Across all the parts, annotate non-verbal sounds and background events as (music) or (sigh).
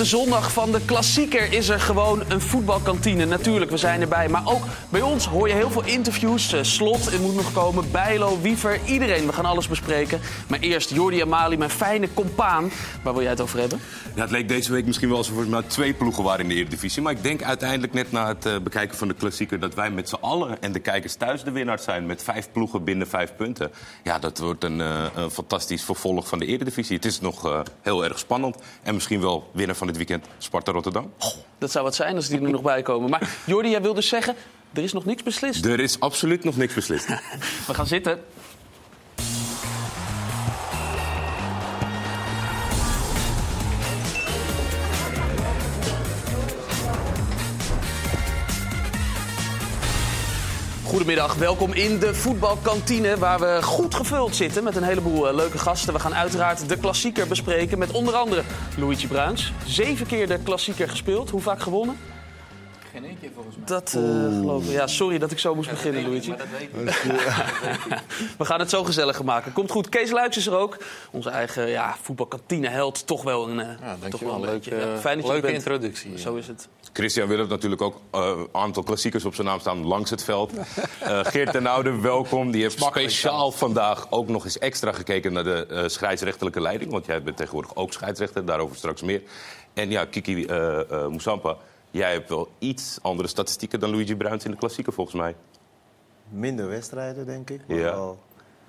de zondag van de klassieker is er gewoon een voetbalkantine. Natuurlijk, we zijn erbij. Maar ook bij ons hoor je heel veel interviews. Eh, Slot, het moet nog komen. Bijlo, Wiever, iedereen. We gaan alles bespreken. Maar eerst Jordi Amali, mijn fijne compaan. Waar wil jij het over hebben? Ja, het leek deze week misschien wel alsof er maar twee ploegen waren in de Eredivisie. Maar ik denk uiteindelijk net na het eh, bekijken van de klassieker... dat wij met z'n allen en de kijkers thuis de winnaars zijn. Met vijf ploegen binnen vijf punten. Ja, dat wordt een, eh, fantastisch vervolg van de Eredivisie. Het is nog heel erg spannend. En misschien wel winnaar van dit weekend Sparta Rotterdam. Dat zou wat zijn als die er nog bij komen. Maar Jordi, jij wilde zeggen, er is nog niks beslist. Er is absoluut nog niks beslist. (laughs) We gaan zitten. Goedemiddag, welkom in de voetbalkantine waar we goed gevuld zitten met een heleboel eh, leuke gasten. We gaan uiteraard de klassieker bespreken met onder andere Luigi Bruins. Zeven keer de klassieker gespeeld, hoe vaak gewonnen? Geen één keer volgens mij. Dat eh, geloof ik. Ja, sorry dat ik zo moest beginnen, Luigi. Maar dat weet ik. (laughs) We gaan het zo gezellig maken. Komt goed. Kees Luijks is er ook. Onze eigen ja, voetbalkantineheld. Toch wel een, eh, Ja, toch wel een beetje. Ja, fijn dat je leuke bent. introductie. Zo is het. Christian wil heeft natuurlijk ook eh, een aantal klassiekers op zijn naam staan langs het veld. (laughs) Eh, Geert ten Oude, welkom. Die heeft speciaal vandaag ook nog eens extra gekeken naar de eh scheidsrechtelijke leiding. Want jij bent tegenwoordig ook scheidsrechter, daarover straks meer. En ja, Kiki eh eh, Moussampa, jij hebt wel iets andere statistieken dan Luigi Bruins in de klassieker volgens mij. Minder wedstrijden, denk ik. Maar Ja. wel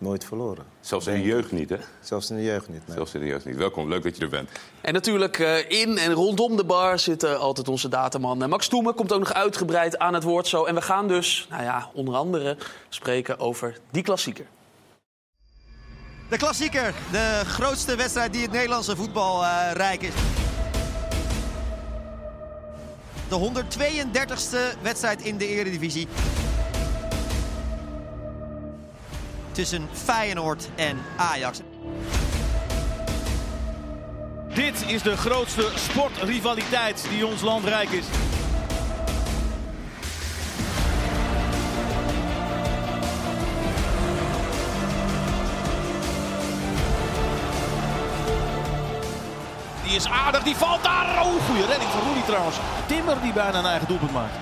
nooit verloren. Zelfs in de jeugd niet, hè? Zelfs in de jeugd niet. nee. Zelfs in de jeugd niet. Welkom, leuk dat je er bent. En natuurlijk eh, in en rondom de bar zit eh, altijd onze dataman. Eh, Max Toemen komt ook nog uitgebreid aan het woord zo. En we gaan dus, nou ja, onder andere spreken over die klassieker. De klassieker, de grootste wedstrijd die het Nederlandse voetbal eh, rijk is. De 132e wedstrijd in de Eredivisie. Tussen Feyenoord en Ajax. Dit is de grootste sportrivaliteit die ons land rijk is. Die is aardig, die valt daar. Oh, goede redding van Rooney trouwens. Timmer die bijna een eigen doelpunt maakt.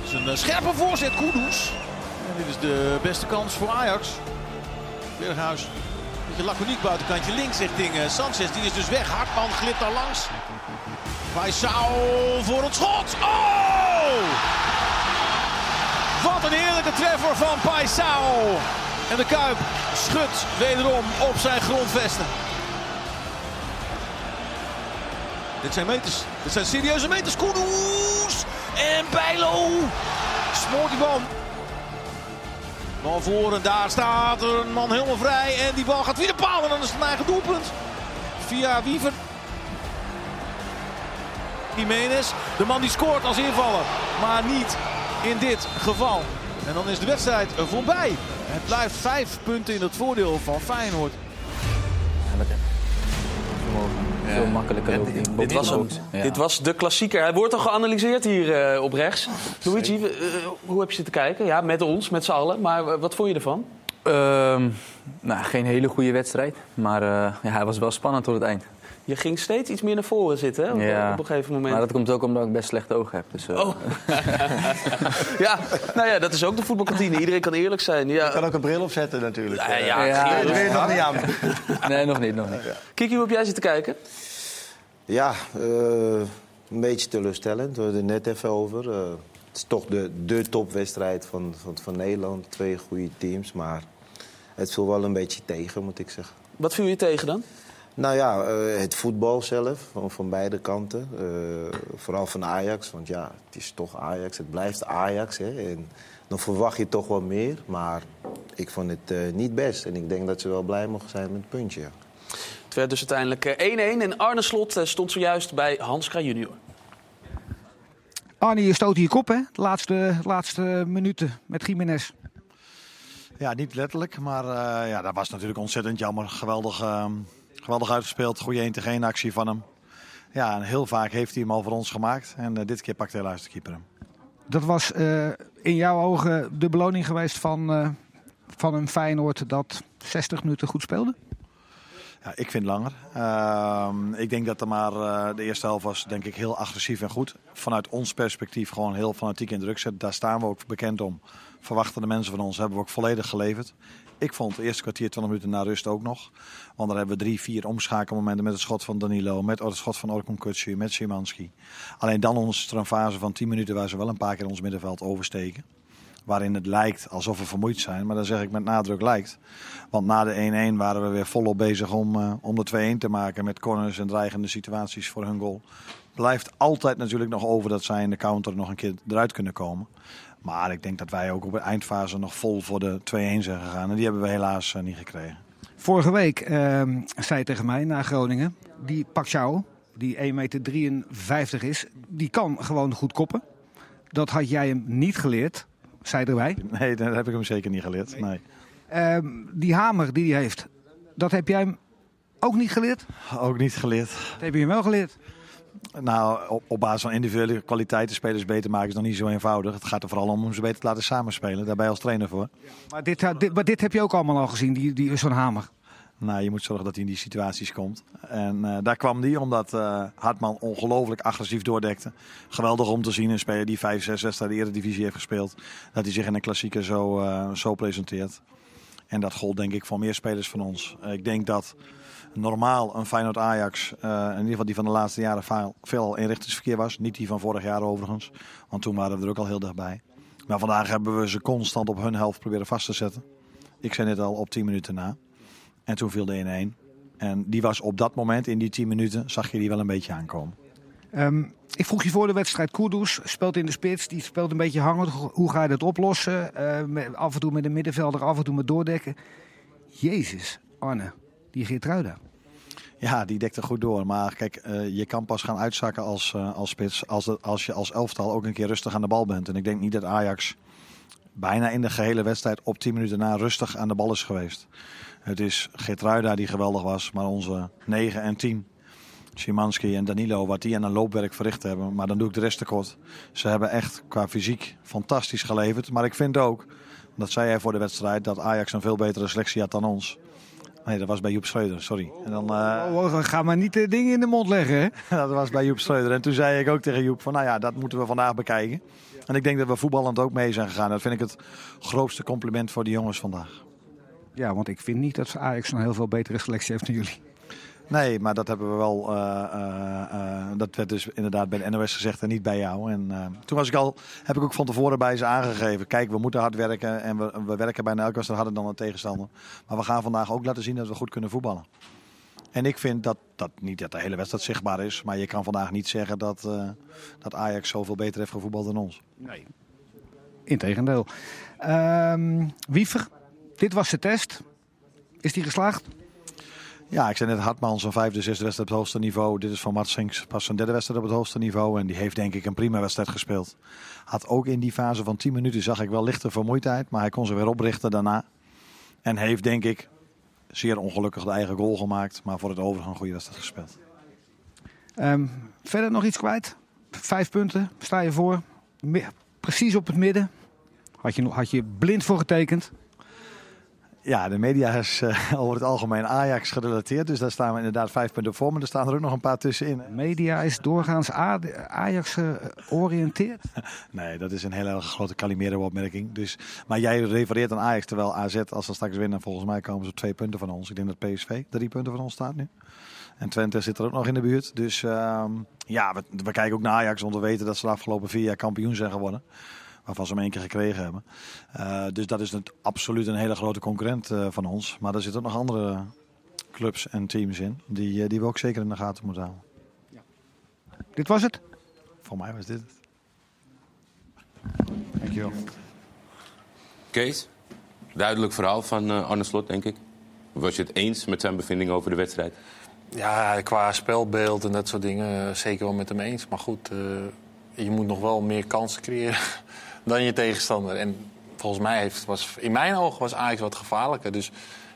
Het is een eh, scherpe voorzet, Kudus. Dit is de beste kans voor Ajax. Berghuis. Beetje laconiek buitenkantje links richting eh, Sanchez. Die is dus weg. Hartman glipt daar langs. Paisao voor het schot. Oh! Wat een heerlijke treffer van Paisao. En de Kuip schudt wederom op zijn grondvesten. Dit zijn meters. Dit zijn serieuze meters. Kudus. En Bijlo. Smoort die bal. Bal voor en daar staat een man helemaal vrij. En die bal gaat weer de paal en dan is het een eigen doelpunt. Via Wiever. Jiménez, de man die scoort als invaller. Maar niet in dit geval. En dan is de wedstrijd voorbij. Het blijft vijf punten in het voordeel van Feyenoord. Veel makkelijker ook. in- Dit was, hem. Dit was de klassieker. Hij wordt al geanalyseerd hier eh, op rechts. Luigi, eh, hoe heb je zitten kijken? Ja, met ons, met z'n allen. Maar eh, wat vond je ervan? Ehm, nou, geen hele goede wedstrijd. Maar ja, hij was wel spannend tot het eind. Je ging steeds iets meer naar voren zitten hè, op, Ja. op een gegeven moment. Maar dat komt ook omdat ik best slechte ogen heb. Dus, eh, Oh. (laughs) ja, nou ja, dat is ook de voetbalkantine. Iedereen kan eerlijk zijn. Je Ja, kan ook een bril opzetten natuurlijk. ja, ja, Ja, Geert. Dat weet je nog niet aan. (laughs) Nee, nog niet. Nog niet. Kiki, hoe heb jij zitten kijken? Ja, eh, een beetje teleurstellend. We hadden het net even over. Eh, het is toch de, de topwedstrijd van, van, van Nederland. Twee goede teams, maar het viel wel een beetje tegen, moet ik zeggen. Wat viel je tegen dan? Nou ja, eh, het voetbal zelf, van, van beide kanten. Eh, vooral van Ajax, want ja, het is toch Ajax. Het blijft Ajax. Hè, en dan verwacht je toch wel meer. Maar ik vond het eh, niet best. En ik denk dat ze wel blij mogen zijn met het puntje. ja. Het werd dus uiteindelijk eh, 1-1 en Arne Slot stond zojuist bij Hans Kraaij junior. Arnie, je stoot hier kop, hè? De laatste, laatste minuten met Jiménez. Ja, niet letterlijk, maar eh, ja, dat was natuurlijk ontzettend jammer. Geweldig, ehm, geweldig uitgespeeld, goede 1 tegen 1 actie van hem. Ja, en heel vaak heeft hij hem al voor ons gemaakt. En eh, dit keer pakt helaas de keeper hem. Dat was eh, in jouw ogen de beloning geweest van, eh, van een Feyenoord dat 60 minuten goed speelde? Ja, ik vind langer. Ehm, ik denk dat er maar eh, de eerste helft was denk ik heel agressief en goed. Vanuit ons perspectief gewoon heel fanatiek in druk zetten. Daar staan we ook bekend om. Verwachten de mensen van ons, hebben we ook volledig geleverd. Ik vond het eerste kwartier, 20 minuten na rust ook nog. Want daar hebben we drie, vier omschakelmomenten met het schot van Danilo, met het schot van Orkun Kutsu, met Szymanski. Alleen dan ons een fase van 10 minuten waar ze wel een paar keer ons middenveld oversteken. Waarin het lijkt alsof we vermoeid zijn. Maar dan zeg ik met nadruk lijkt. Want na de 1-1 waren we weer volop bezig om, uh, om de 2-1 te maken. Met corners en dreigende situaties voor hun goal. Blijft altijd natuurlijk nog over dat zij in de counter nog een keer eruit kunnen komen. Maar ik denk dat wij ook op de eindfase nog vol voor de 2-1 zijn gegaan. En die hebben we helaas uh, niet gekregen. Vorige week uh, zei tegen mij na Groningen, die Pacquiao, die 1,53 meter is, die kan gewoon goed koppen. Dat had jij hem niet geleerd, zei erbij. Nee, dat heb ik hem zeker niet geleerd. Nee. Uh, die hamer die hij heeft, dat heb jij hem ook niet geleerd? Ook niet geleerd. Dat heb je hem wel geleerd? Nou, op, op, basis van individuele kwaliteiten spelers beter maken is nog niet zo eenvoudig. Het gaat er vooral om om ze beter te laten samenspelen. Daar ben je als trainer voor. Maar dit, dit, maar dit heb je ook allemaal al gezien, die, die, zo'n hamer. Nou, je moet zorgen dat hij in die situaties komt. En uh, daar kwam die omdat uh, Hartman ongelooflijk agressief doordekte. Geweldig om te zien, een speler die 5, 6 wedstrijden de Eredivisie heeft gespeeld. Dat hij zich in een klassieker zo, uh, zo presenteert. En dat gold denk ik voor meer spelers van ons. ik denk dat normaal een Feyenoord Ajax, uh, in ieder geval die van de laatste jaren veel, veel inrichtingsverkeer was. Niet die van vorig jaar overigens, want toen waren we er ook al heel dichtbij. Maar vandaag hebben we ze constant op hun helft proberen vast te zetten. Ik zei net al op 10 minuten na. En toen viel de 1-1. En die was op dat moment, in die 10 minuten, zag je die wel een beetje aankomen. Um, ik vroeg je voor de wedstrijd, Kudus speelt in de spits, die speelt een beetje hangend. Hoe ga je dat oplossen? Uh, met, af en toe met de middenvelder, af en toe met doordekken. Jezus, Arne, die Geertruida. Ja, die dekt er goed door. Maar kijk, uh, je kan pas gaan uitzakken als, uh, als spits als, als je als elftal ook een keer rustig aan de bal bent. En ik denk niet dat Ajax bijna in de gehele wedstrijd op 10 minuten na rustig aan de bal is geweest. Het is Geertruida die geweldig was, maar onze 9 en 10... Szymanski en Danilo, wat die aan een loopwerk verricht hebben. Maar dan doe ik de rest tekort. Ze hebben echt qua fysiek fantastisch geleverd. Maar ik vind ook, dat zei hij voor de wedstrijd, dat Ajax een veel betere selectie had dan ons. Nee, dat was bij Joep Schreuder, sorry. En dan, uh... oh, ga maar niet de dingen in de mond leggen, hè? (laughs) dat was bij Joep Schreuder. En toen zei ik ook tegen Joep van, nou ja, dat moeten we vandaag bekijken. En ik denk dat we voetballend ook mee zijn gegaan. Dat vind ik het grootste compliment voor de jongens vandaag. Ja, want ik vind niet dat Ajax een heel veel betere selectie heeft dan jullie. Nee, maar dat hebben we wel. Uh, uh, uh, dat werd dus inderdaad bij de NOS gezegd en niet bij jou. En toen was ik al, heb ik ook van tevoren bij ze aangegeven. Kijk, we moeten hard werken en we, we werken bijna elke wedstrijd harder dan een tegenstander. Maar we gaan vandaag ook laten zien dat we goed kunnen voetballen. En ik vind dat, dat niet dat de hele wedstrijd zichtbaar is. Maar je kan vandaag niet zeggen dat, dat Ajax zoveel beter heeft gevoetbald dan ons. Nee. Integendeel. Um, Wiever, dit was de test. Is die geslaagd? Ja, ik zei net Hartman zijn vijfde, zesde wedstrijd op het hoogste niveau. Dit is van Mats Sinks pas zijn derde wedstrijd op het hoogste niveau. En die heeft denk ik een prima wedstrijd gespeeld. Had ook in die fase van 10 minuten zag ik wel lichte vermoeidheid. Maar hij kon ze weer oprichten daarna. En heeft denk ik zeer ongelukkig de eigen goal gemaakt. Maar voor het overige een goede wedstrijd gespeeld. Um, verder nog iets kwijt? Vijf punten, sta je voor. Precies op het midden. Had je, had je blind voor getekend. Ja, de media is uh, (laughs) over het algemeen Ajax gerelateerd. Dus daar staan we inderdaad vijf punten voor. Maar er staan er ook nog een paar tussenin. Media is doorgaans Ajax georiënteerd? (laughs) nee, dat is een hele grote Calimero-opmerking. Dus, maar jij refereert aan Ajax, terwijl AZ, als ze straks winnen, volgens mij komen ze op twee punten van ons. Ik denk dat PSV drie punten van ons staat nu. En Twente zit er ook nog in de buurt. Dus uh, ja, we, we kijken ook naar Ajax, want we weten dat ze de afgelopen vier jaar kampioen zijn geworden waarvan ze hem één keer gekregen hebben. Uh, dus dat is het, absoluut een hele grote concurrent uh, van ons. Maar er zitten nog andere clubs en teams in die, uh, die we ook zeker in de gaten moeten houden. Ja. Dit was het? Voor mij was dit het. Dankjewel. Kees, duidelijk verhaal van Arne Slot, denk ik. Was je het eens met zijn bevinding over de wedstrijd? Ja, qua spelbeeld en dat soort dingen zeker wel met hem eens. Maar goed, je moet nog wel meer kansen creëren dan je tegenstander. En volgens mij heeft, was in mijn ogen was Ajax wat gevaarlijker. Dus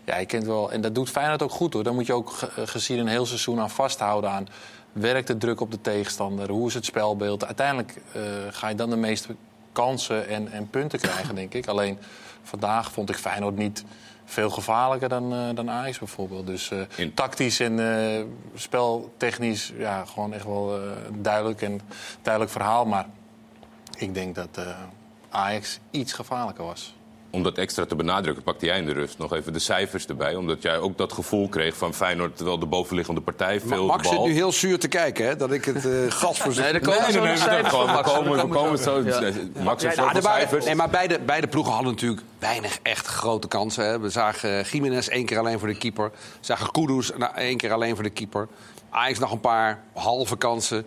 ja, je kent wel. En dat doet Feyenoord ook goed hoor. Dan moet je ook gezien een heel seizoen aan vasthouden aan. Werkt de druk op de tegenstander? Hoe is het spelbeeld? Uiteindelijk uh, ga je dan de meeste kansen en, en punten krijgen, denk ik. Alleen vandaag vond ik Feyenoord niet veel gevaarlijker dan, eh, dan Ajax bijvoorbeeld. Dus eh, In- tactisch en eh, speltechnisch ja, gewoon echt wel eh, duidelijk en duidelijk verhaal. Maar ik denk dat eh, Ajax iets gevaarlijker was. Om dat extra te benadrukken, pakte jij in de rust nog even de cijfers erbij. Omdat jij ook dat gevoel kreeg van Feyenoord, terwijl de bovenliggende partij veel Max de zit nu heel zuur te kijken, hè? Dat ik het eh, (laughs) gas voor Nee, zich... er komen zo nog we komen, we Max. komen, Daar we komen zo. Ja. Max heeft Ja, nou, cijfers. nee, maar beide, beide ploegen hadden natuurlijk weinig echt grote kansen. Hè. We zagen uh, Jiménez één keer alleen voor de keeper. We zagen Kudus nou, één keer alleen voor de keeper. Ajax nog een paar halve kansen.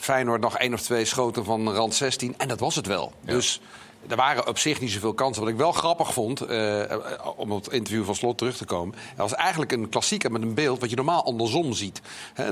Feyenoord nog één of twee schoten van rand 16. En dat was het wel. Dus er waren op zich niet zoveel kansen. Wat ik wel grappig vond, eh, om op het interview van Slot terug te komen... dat was eigenlijk een klassieker met een beeld wat je normaal andersom ziet.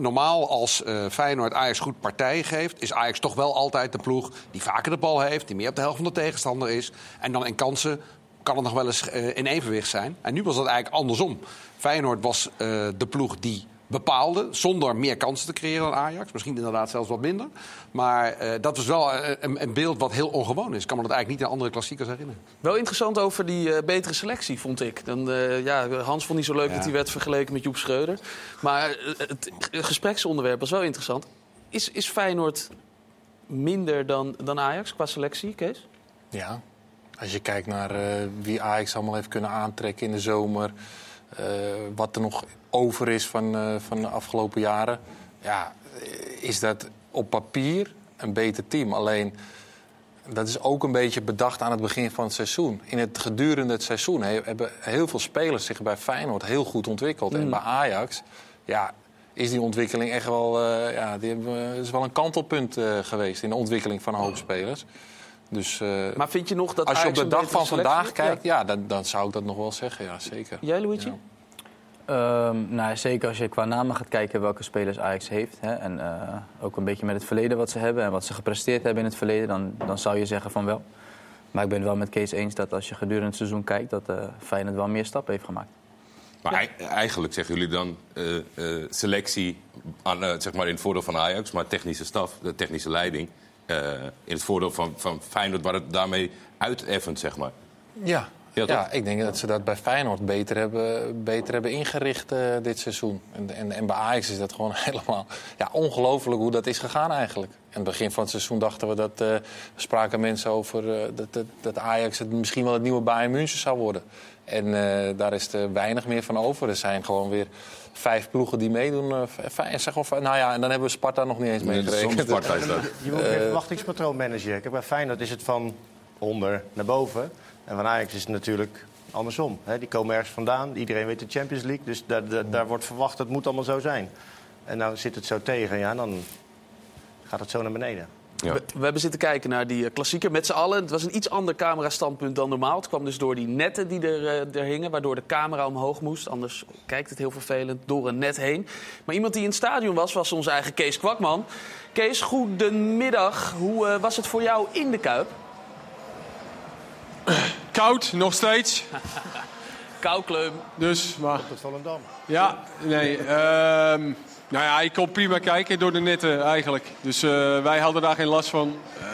Normaal als eh, Feyenoord Ajax goed partij geeft... is Ajax toch wel altijd de ploeg die vaker de bal heeft... die meer op de helft van de tegenstander is. En dan in kansen kan het nog wel eens eh, in evenwicht zijn. En nu was dat eigenlijk andersom. Feyenoord was eh, de ploeg die bepaalde, zonder meer kansen te creëren dan Ajax. Misschien inderdaad zelfs wat minder. Maar eh, dat was wel eh, een, een, beeld wat heel ongewoon is. Ik kan me dat eigenlijk niet in andere klassiekers herinneren. Wel interessant over die uh, betere selectie, vond ik. Dan, uh, ja, Hans vond niet zo leuk Ja. dat hij werd vergeleken met Joep Schreuder. Maar uh, het gespreksonderwerp was wel interessant. Is, is Feyenoord minder dan, dan Ajax qua selectie, Kees? Ja, als je kijkt naar uh, wie Ajax allemaal heeft kunnen aantrekken in de zomer. Uh, wat er nog over is van, uh, van de afgelopen jaren. Ja, is dat op papier een beter team. Alleen, dat is ook een beetje bedacht aan het begin van het seizoen. In het gedurende het seizoen he, hebben heel veel spelers zich bij Feyenoord heel goed ontwikkeld. Mm. En bij Ajax, ja, is die ontwikkeling echt wel... Uh, ja, die hebben, is wel een kantelpunt uh, geweest in de ontwikkeling van een hoop spelers. Dus, uh, maar vind je nog dat als je op de dag van vandaag kijkt, ja, dan, dan, zou ik dat nog wel zeggen. Ja, zeker. Jij, Luigi? Ja. Um, nou, zeker als je qua namen gaat kijken welke spelers Ajax heeft. Hè, en uh, ook een beetje met het verleden wat ze hebben en wat ze gepresteerd hebben in het verleden, dan, dan zou je zeggen van wel. Maar ik ben het wel met Kees eens dat als je gedurende het seizoen kijkt, dat uh, Feyenoord wel meer stappen heeft gemaakt. Maar ja. eigenlijk zeggen jullie dan uh, selectie aan, zeg maar in het voordeel van Ajax, maar technische staf, de technische leiding. Uh, in het voordeel van, van Feyenoord, waar het daarmee uiteffent, zeg maar. Ja. Ja, ja, ik denk dat ze dat bij Feyenoord beter hebben, beter hebben ingericht uh, dit seizoen. En, en, en, bij Ajax is dat gewoon (laughs) helemaal ja, ongelooflijk hoe dat is gegaan eigenlijk. In het begin van het seizoen dachten we dat... Uh, spraken mensen over uh, dat, dat, dat, Ajax het misschien wel het nieuwe Bayern München zou worden. En daar is er weinig meer van over. Er zijn gewoon weer vijf ploegen die meedoen. Vijf, zeg of, nou ja, en dan hebben we Sparta nog niet eens meegerekend. Sparta is (laughs) dat. Je moet weer verwachtingspatroon managen. Kijk, bij Feyenoord is het van onder naar boven. En van Ajax is het natuurlijk andersom. Hè? Die komen ergens vandaan. Iedereen weet de Champions League. Dus daar, daar, daar wordt verwacht, dat moet allemaal zo zijn. En nou zit het zo tegen. Ja, dan gaat het zo naar beneden. Ja. We, we, hebben zitten kijken naar die klassieker met z'n allen. Het was een iets ander camerastandpunt dan normaal. Het kwam dus door die netten die er, uh, er hingen, waardoor de camera omhoog moest. Anders kijkt het heel vervelend door een net heen. Maar iemand die in het stadion was, was onze eigen Kees Kwakman. Kees, goedemiddag. Hoe uh, was het voor jou in de Kuip? Koud, nog steeds. (laughs) Koukleum. Dus, maar... Tot Volendam. Ja, nee. Uh, nou ja, ik kon prima kijken door de netten eigenlijk. Dus uh, wij hadden daar geen last van. Uh,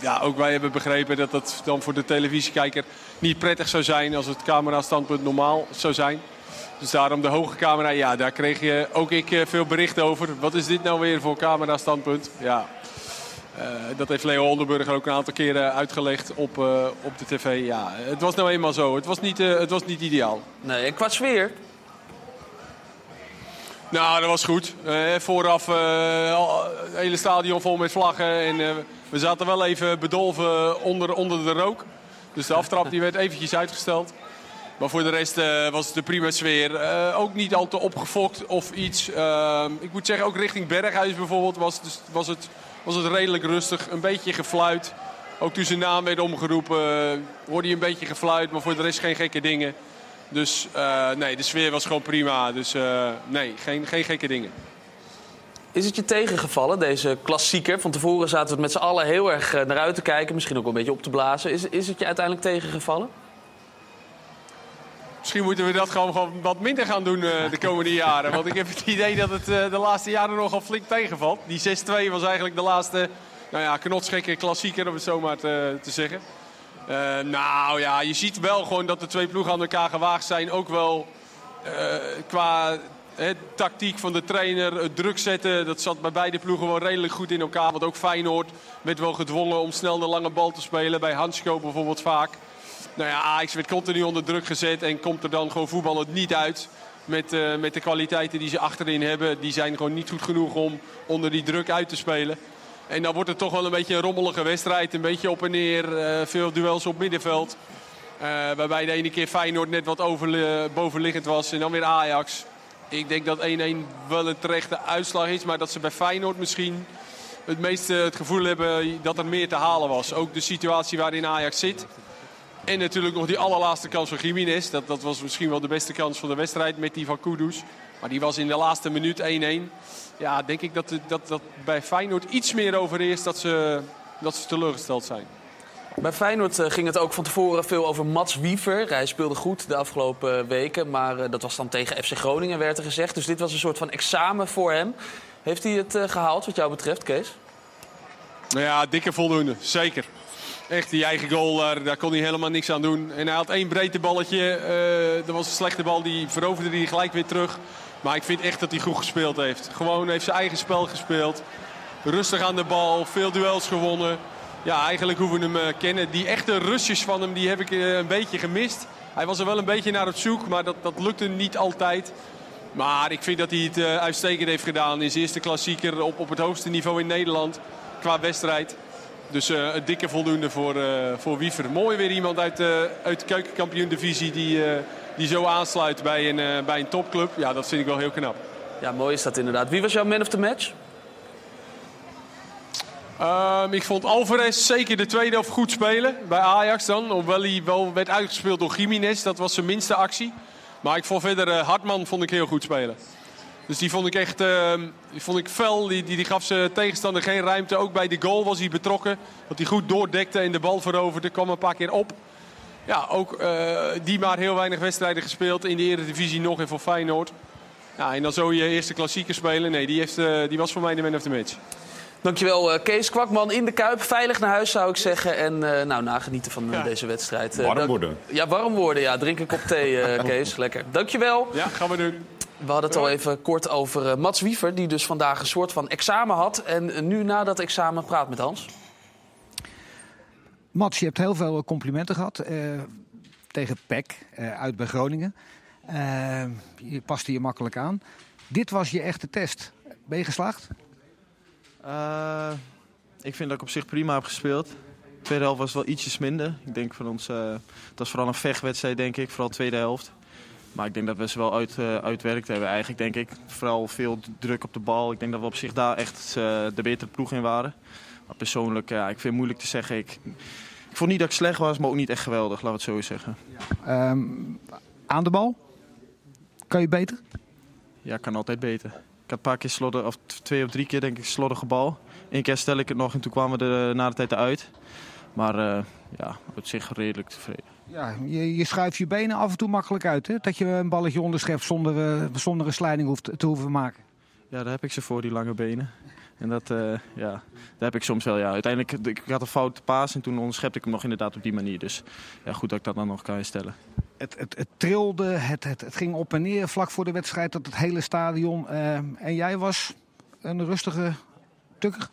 ja, ook wij hebben begrepen dat dat dan voor de televisiekijker niet prettig zou zijn als het camera-standpunt normaal zou zijn. Dus daarom de hoge camera, ja, daar kreeg je ook ik uh, veel berichten over. Wat is dit nou weer voor camera-standpunt? Ja, uh, dat heeft Leo Onderburger ook een aantal keren uitgelegd op, uh, op de tv. Ja, het was nou eenmaal zo. Het was niet, uh, het was niet ideaal. Nee, en qua sfeer? Nou, dat was goed. vooraf het hele stadion vol met vlaggen. En we zaten wel even bedolven onder, onder de rook. Dus de aftrap die werd eventjes uitgesteld. Maar voor de rest was het een prima sfeer. ook niet al te opgefokt of iets. ik moet zeggen, ook richting Berghuis bijvoorbeeld was, dus, was het was het redelijk rustig. Een beetje gefluit. Ook toen zijn naam werd omgeroepen hoorde je een beetje gefluit. Maar voor de rest geen gekke dingen. Dus uh, nee, de sfeer was gewoon prima. Dus uh, nee, geen, geen gekke dingen. Is het je tegengevallen, deze klassieker? Van tevoren zaten we met z'n allen heel erg naar uit te kijken. Misschien ook wel een beetje op te blazen. Is, is het je uiteindelijk tegengevallen? Misschien moeten we dat gewoon, wat minder gaan doen uh, de komende jaren. Want ik heb het idee dat het uh, de laatste jaren nogal flink tegenvalt. Die 6-2 was eigenlijk de laatste nou ja, knotsgekke klassieker, om het zo maar te, zeggen. Eh, nou ja, je ziet wel gewoon dat de twee ploegen aan elkaar gewaagd zijn. Ook wel eh, qua tactiek van de trainer, het druk zetten. Dat zat bij beide ploegen wel redelijk goed in elkaar. Want ook Feyenoord werd wel gedwongen om snel de lange bal te spelen. Bij Hansko bijvoorbeeld vaak. Nou ja, Ajax werd continu onder druk gezet en komt er dan gewoon voetballend niet uit. Met, eh, met de kwaliteiten die ze achterin hebben. Die zijn gewoon niet goed genoeg om onder die druk uit te spelen. En dan wordt het toch wel een beetje een rommelige wedstrijd. Een beetje op en neer. eh, veel duels op middenveld. Eh, waarbij de ene keer Feyenoord net wat over, bovenliggend was. En dan weer Ajax. Ik denk dat 1-1 wel een terechte uitslag is. Maar dat ze bij Feyenoord misschien het meeste het gevoel hebben dat er meer te halen was. Ook de situatie waarin Ajax zit. En natuurlijk nog die allerlaatste kans van Jiménez. Dat, dat was misschien wel de beste kans van de wedstrijd met die van Kudus. Maar die was in de laatste minuut 1-1. Ja, denk ik dat, dat, dat bij Feyenoord iets meer overheerst dat ze, dat ze teleurgesteld zijn. Bij Feyenoord eh, ging het ook van tevoren veel over Mats Wiever. Hij speelde goed de afgelopen eh, weken, maar eh, dat was dan tegen FC Groningen, werd er gezegd. Dus dit was een soort van examen voor hem. Heeft hij het eh, gehaald wat jou betreft, Kees? Nou ja, dikke voldoende. Zeker. Echt, die eigen goal, daar, kon hij helemaal niks aan doen. En hij had één breedteballetje. eh dat was een slechte bal, die veroverde hij gelijk weer terug. Maar ik vind echt dat hij goed gespeeld heeft. Gewoon heeft zijn eigen spel gespeeld. Rustig aan de bal, veel duels gewonnen. Ja, eigenlijk hoe we hem eh, kennen. Die echte rustjes van hem, die heb ik eh, een beetje gemist. Hij was er wel een beetje naar op zoek, maar dat, dat lukte niet altijd. Maar ik vind dat hij het uitstekend heeft gedaan. In zijn eerste klassieker op, op het hoogste niveau in Nederland qua wedstrijd. Dus eh, een dikke voldoende voor, eh, voor Wiever. Mooi weer iemand uit, eh, uit de keukenkampioen-divisie die, die zo aansluit bij een, bij een topclub. Ja, dat vind ik wel heel knap. Ja, mooi is dat inderdaad. Wie was jouw man of the match? Ehm, ik vond Alvarez zeker de tweede helft goed spelen. Bij Ajax dan. Hoewel hij wel werd uitgespeeld door Jiménez. Dat was zijn minste actie. Maar ik vond verder Hartman vond ik heel goed spelen. Dus die vond ik echt ehm, die vond ik fel. Die, die, die gaf zijn tegenstander geen ruimte. Ook bij de goal was hij betrokken. Dat hij goed doordekte en de bal veroverde. Kwam een paar keer op. Ja, ook eh, die maar heel weinig wedstrijden gespeeld. In de Eredivisie nog en voor Feyenoord. Ja, en dan zo je eerste klassieker spelen. Nee, die, heeft, eh, die was voor mij de man of the match. Dankjewel, eh, Kees Kwakman in de Kuip. Veilig naar huis, zou ik zeggen. En eh, nou, nagenieten van deze wedstrijd. Warm worden. Ja, warm worden. Ja, drink een kop thee, eh, (laughs) Kees. Lekker. Dankjewel. Ja, gaan we doen. We hadden het al even kort over eh, Mats Wiever, die dus vandaag een soort van examen had. En eh, nu na dat examen praat met Hans. Mats, je hebt heel veel complimenten gehad eh, tegen PEC eh, uit bij Groningen. Eh, je paste je makkelijk aan. Dit was je echte test. Ben je geslaagd? Eh, ik vind dat ik op zich prima heb gespeeld. De tweede helft was wel ietsjes minder. Ik denk van ons, eh, het was vooral een vechtwedstrijd, denk ik, vooral de tweede helft. Maar ik denk dat we ze wel uit, eh, uitwerkt hebben, eigenlijk, denk ik. Vooral veel druk op de bal. Ik denk dat we op zich daar echt eh, de betere ploeg in waren. Maar persoonlijk, ja, ik vind het moeilijk te zeggen. Ik, ik vond niet dat ik slecht was, maar ook niet echt geweldig, laten we het zo zeggen. Ehm, aan de bal? Kan je beter? Ja, kan altijd beter. Ik had een paar keer slodder, of twee of drie keer denk ik slordige bal. Eén keer stel ik het nog en toen kwamen we er na de tijd eruit. Maar eh, ja, op zich redelijk tevreden. Ja, je, je schuift je benen af en toe makkelijk uit. Hè? Dat je een balletje onderschept zonder, eh, zonder een slijding hoeft te hoeven maken. Ja, daar heb ik ze voor, die lange benen. En dat, eh, ja, daar heb ik soms wel, ja. Uiteindelijk, ik had een foute paas en toen onderschepte ik hem nog inderdaad op die manier. Dus ja, goed dat ik dat dan nog kan herstellen. Het, het, het trilde, het, het, het ging op en neer vlak voor de wedstrijd. Dat het hele stadion. eh, en jij was een rustige tukker.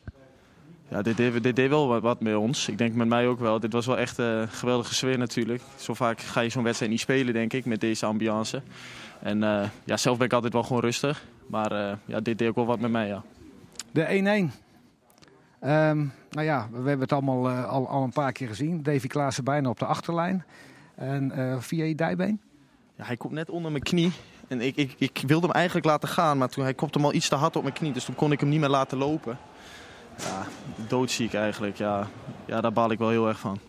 Ja, dit deed, dit deed wel wat, wat met ons. Ik denk met mij ook wel. Dit was wel echt een geweldige sfeer natuurlijk. Zo vaak ga je zo'n wedstrijd niet spelen, denk ik, met deze ambiance. En eh, ja, zelf ben ik altijd wel gewoon rustig. Maar eh, ja, dit deed ook wel wat met mij, ja. De 1-1. Ehm, nou ja, we hebben het allemaal eh, al, al een paar keer gezien. Davy Klaassen bijna op de achterlijn. En eh, via je dijbeen. Ja, hij komt net onder mijn knie. En ik, ik, ik wilde hem eigenlijk laten gaan, maar toen hij kopte hem al iets te hard op mijn knie. Dus toen kon ik hem niet meer laten lopen. Ja, doodziek eigenlijk. Ja, ja daar baal ik wel heel erg van.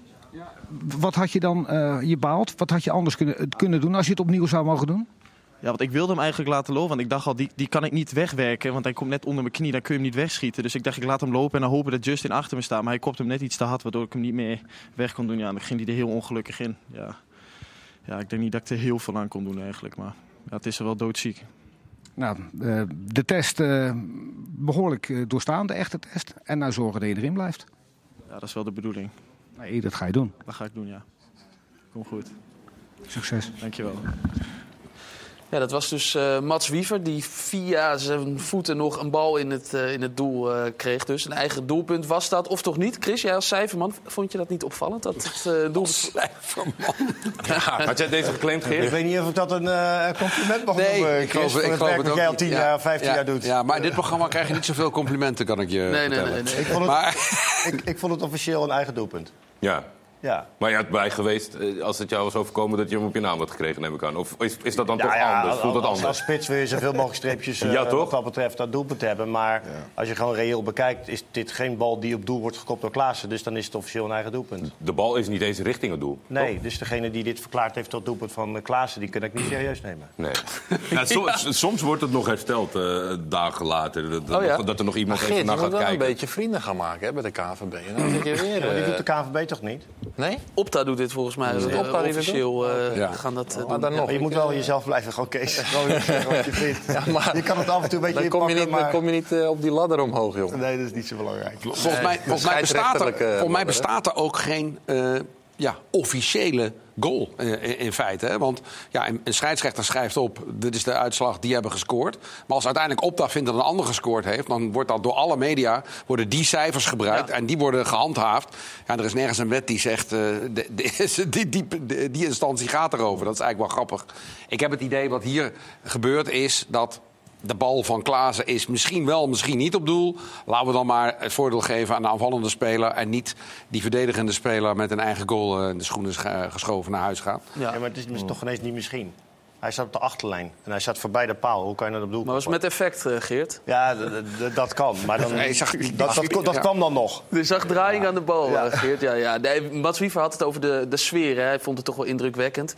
Wat had je dan, eh, je baalt, wat had je anders kunnen, kunnen doen als je het opnieuw zou mogen doen? Ja, want ik wilde hem eigenlijk laten lopen. Want ik dacht al, die, die kan ik niet wegwerken. Want hij komt net onder mijn knie, dan kun je hem niet wegschieten. Dus ik dacht, ik laat hem lopen en dan hopen dat Justin achter me staat. Maar hij kopte hem net iets te hard, waardoor ik hem niet meer weg kon doen. Ja, dan ging hij er heel ongelukkig in. Ja. ja, ik denk niet dat ik er heel veel aan kon doen eigenlijk. Maar ja, het is er wel doodziek. Nou, eh, de test eh, behoorlijk eh, doorstaan, de echte test. En nou zorgen dat je erin blijft. Ja, dat is wel de bedoeling. Nee, dat ga je doen. Dat ga ik doen, ja. Kom goed. Succes. Dankjewel. Ja, dat was dus eh, Mats Wiever die via zijn voeten nog een bal in het, eh, in het doel eh, kreeg. Dus een eigen doelpunt was dat, of toch niet? Chris, jij als cijferman, vond je dat niet opvallend? Dat het uh, doelpunt... Cijferman? (laughs) Ja. Had jij deze geclaimd, Geert? Ik weet niet of ik dat een eh, compliment mag Nee, noemen, ik Chris, geloof, voor ik het geloof werk het dat ook jij al niet. 10 Ja, jaar, 15 ja, jaar doet. Ja, maar in dit programma krijg je niet zoveel complimenten, kan ik je Nee, nee, vertellen. nee, nee. Ik, vond het, Maar ik, ik vond het officieel een eigen doelpunt. Ja. Ja. Maar je had bij geweest, eh, als het jou was overkomen, dat je hem op je naam had gekregen, neem ik aan. Of is, is dat dan toch anders? Voelt dat als, anders? Als spits wil je zoveel mogelijk streepjes (laughs) eh, Ja, toch? wat dat betreft dat doelpunt hebben. Maar als je gewoon reëel bekijkt, is dit geen bal die op doel wordt gekopt door Klaassen. Dus dan is het officieel een eigen doelpunt. De bal is niet eens richting het doel. Nee, dus degene die dit verklaard heeft tot doelpunt van eh, Klaassen, die kan ik niet (clears throat) serieus nemen. Nee. (laughs) Ja, soms, soms wordt het nog hersteld, eh, dagen later. Dat, Oh ja? dat er nog iemand even je naar moet gaat wel kijken. een beetje vrienden gaan maken hè, bij de KVB. En dan zit je (laughs) weer... Maar die doet de KNVB toch niet? Nee? Opta doet dit volgens mij. Het eh, Opta officieel eh, Ja. gaan dat eh, Maar dan nog. Je moet wel jezelf blijven gewoon (laughs) Kees. Wat je vindt. Ja, maar- Je kan het af en toe een beetje Dan kom je niet, dan maar... kom je niet op die ladder omhoog, joh. Nee, dat is niet zo belangrijk. volgens mij, volgens mij, bestaat, er, volgens mij bestaat er ook geen eh, ja, officiële goal in, in feite. Hè? Want ja, een, een scheidsrechter schrijft op, dit is de uitslag, die hebben gescoord. Maar als uiteindelijk Opta vindt dat een ander gescoord heeft... dan wordt dat door alle media, worden die cijfers gebruikt... Ja. en die worden gehandhaafd. Ja, er is nergens een wet die zegt, eh, de, de- (laughs) die, die, die, die instantie gaat erover. Dat is eigenlijk wel grappig. Ik heb het idee wat hier gebeurt is dat... De bal van Klaassen is misschien wel, misschien niet op doel. Laten we dan maar het voordeel geven aan de aanvallende speler... en niet die verdedigende speler met een eigen goal eh, in de schoenen geschoven naar huis gaan. Ja. Ja, maar het is toch ineens niet misschien. Hij staat op de achterlijn en hij staat voorbij de paal. Hoe kan je dat op doel Maar was met effect, eh, Geert. Ja, dat kan. Maar dan, (laughs) Nee, zag dat, dat, dat Ja. kwam dan nog. Er zag draaiing aan de bal, eh, Geert. Ja, ja. Nee, Mats Wiever had het over de, de sfeer. Hè. Hij vond het toch wel indrukwekkend.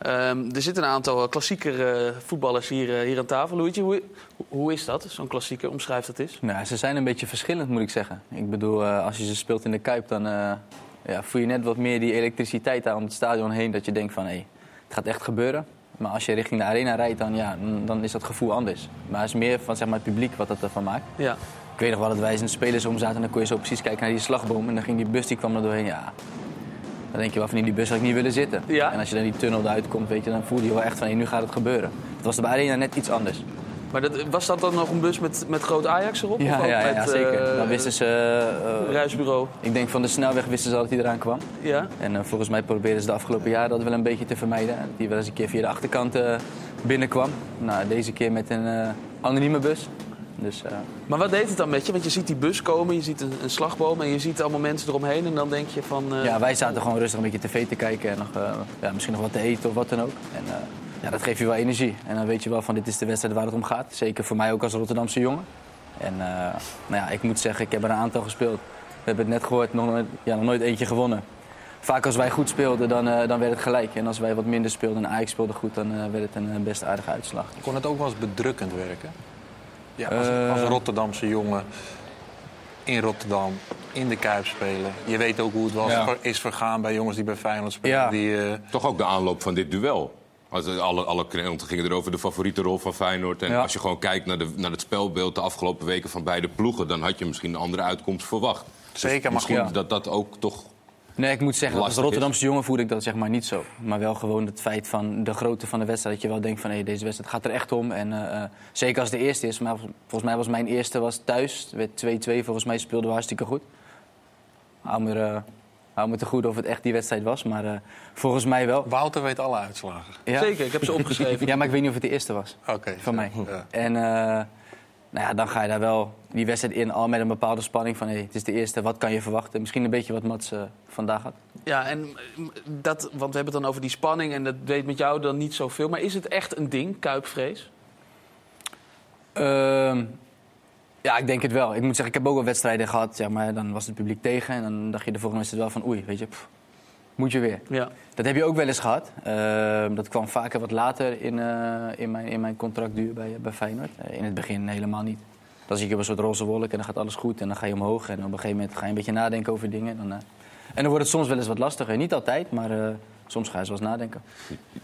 Ehm, er zitten een aantal klassieker eh, voetballers hier, eh, hier aan tafel. Luigi, hoe, hoe is dat, zo'n klassieker? Omschrijf dat eens. Nou, ze zijn een beetje verschillend, moet ik zeggen. Ik bedoel, eh, als je ze speelt in de Kuip, dan eh, ja, voel je net wat meer die elektriciteit aan het stadion heen. Dat je denkt van, hé, het gaat echt gebeuren. Maar als je richting de arena rijdt, dan, ja, dan- dan is dat gevoel anders. Maar het is meer van zeg maar, het publiek wat dat ervan maakt. Ja. Ik weet nog wel dat wij in de spelers om zaten en dan kon je zo precies kijken naar die slagboom. En dan ging die bus, die kwam er doorheen. Ja, dan denk je wel van, in die bus had ik niet willen zitten. Ja. En als je dan die tunnel eruit komt, weet je, dan voel je wel echt van, nu gaat het gebeuren. Het was er bij arena net iets anders. Maar dat, was dat dan nog een bus met, met groot Ajax erop? Ja, of ja, ja, zeker. eh, Dan wisten ze... eh, Reisbureau. ik denk van de snelweg wisten ze al dat hij eraan kwam. Ja. En volgens mij probeerden ze de afgelopen jaren dat wel een beetje te vermijden. Hij wel eens een keer via de achterkant binnenkwam. Nou, deze keer met een anonieme bus. Dus, eh, Maar wat deed het dan met je? Want je ziet die bus komen, je ziet een, een slagboom en je ziet allemaal mensen eromheen. En dan denk je van... eh, ja, wij zaten gewoon rustig een beetje tv te kijken en nog, eh, ja, misschien nog wat te eten of wat dan ook. En eh, ja, dat geeft je wel energie. En dan weet je wel van dit is de wedstrijd waar het om gaat. Zeker voor mij ook als Rotterdamse jongen. En eh, nou ja, ik moet zeggen, ik heb er een aantal gespeeld. We hebben het net gehoord, nog nooit, ja, nog nooit eentje gewonnen. Vaak als wij goed speelden, dan, dan werd het gelijk. En als wij wat minder speelden en Ajax speelde goed, dan werd het een best aardige uitslag. Kon het ook wel eens bedrukkend werken? Ja, als, Eh. als Rotterdamse jongen in Rotterdam, in de Kuip spelen. Je weet ook hoe het was, Ja. is vergaan bij jongens die bij Feyenoord spelen. Ja. Die, eh, Toch ook de aanloop van dit duel. Als, alle, alle kranten gingen erover de favoriete rol van Feyenoord. En Ja. als je gewoon kijkt naar, de, naar het spelbeeld de afgelopen weken van beide ploegen... dan had je misschien een andere uitkomst verwacht. Dus Zeker, maar misschien goed. dat dat ook toch... Nee, ik moet zeggen, als Rotterdamse jongen voelde ik dat zeg maar niet zo. Maar wel gewoon het feit van de grootte van de wedstrijd. Dat je wel denkt van hé, deze wedstrijd gaat er echt om. En eh, eh, zeker als het de eerste is. Maar volgens mij was mijn eerste was thuis. Het werd 2-2. Volgens mij speelden we hartstikke goed. Hou me, eh, hou me te goed of het echt die wedstrijd was. Maar eh, volgens mij wel. Wouter weet alle uitslagen. Ja. Zeker, ik heb ze opgeschreven. (laughs) Ja, maar ik weet niet of het de eerste was. Oké. Van mij. Ja. En eh, nou ja, dan ga je daar wel die wedstrijd in. Al met een bepaalde spanning van hé, het is de eerste. Wat kan je verwachten? Misschien een beetje wat Mats eh, vandaag had. Ja, en eh, dat, want we hebben het dan over die spanning en dat weet met jou dan niet zoveel. Maar is het echt een ding, kuipvrees? Ehm, ja, ik denk het wel. Ik moet zeggen, ik heb ook wel wedstrijden gehad. Zeg maar, dan was het publiek tegen. En dan dacht je de volgende wedstrijd wel van oei, weet je, pff, moet je weer. Ja. Dat heb je ook wel eens gehad. Ehm, dat kwam vaker wat later in, eh, in, mijn, in mijn contractduur bij, bij Feyenoord. Eh, in het begin helemaal niet. Dan zie je een soort roze wolk en dan gaat alles goed. En dan ga je omhoog en op een gegeven moment ga je een beetje nadenken over dingen. Dan, eh, en dan wordt het soms wel eens wat lastiger. Niet altijd, maar eh, soms ga je eens nadenken.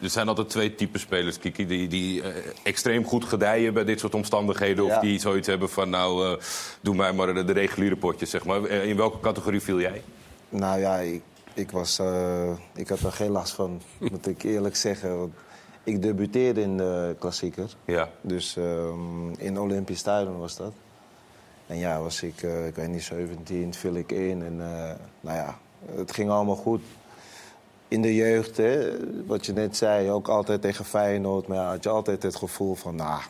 Er zijn altijd twee typen spelers, Kiki. Die, die eh, extreem goed gedijen bij dit soort omstandigheden. Of Ja. die zoiets hebben van, nou, eh, doe mij maar de, de reguliere potjes, zeg maar. In welke categorie viel jij? Nou ja, ik, ik, was, eh, ik had er geen last van, (laughs) moet ik eerlijk zeggen. Want ik debuteerde in de klassieker. Ja. Dus ehm, in Olympisch Stadion was dat. En ja, was ik, eh, ik weet niet, 17, viel ik in. En eh, nou ja, het ging allemaal goed. In de jeugd, hè, wat je net zei, ook altijd tegen Feyenoord. Maar ja, had je altijd het gevoel van, nou,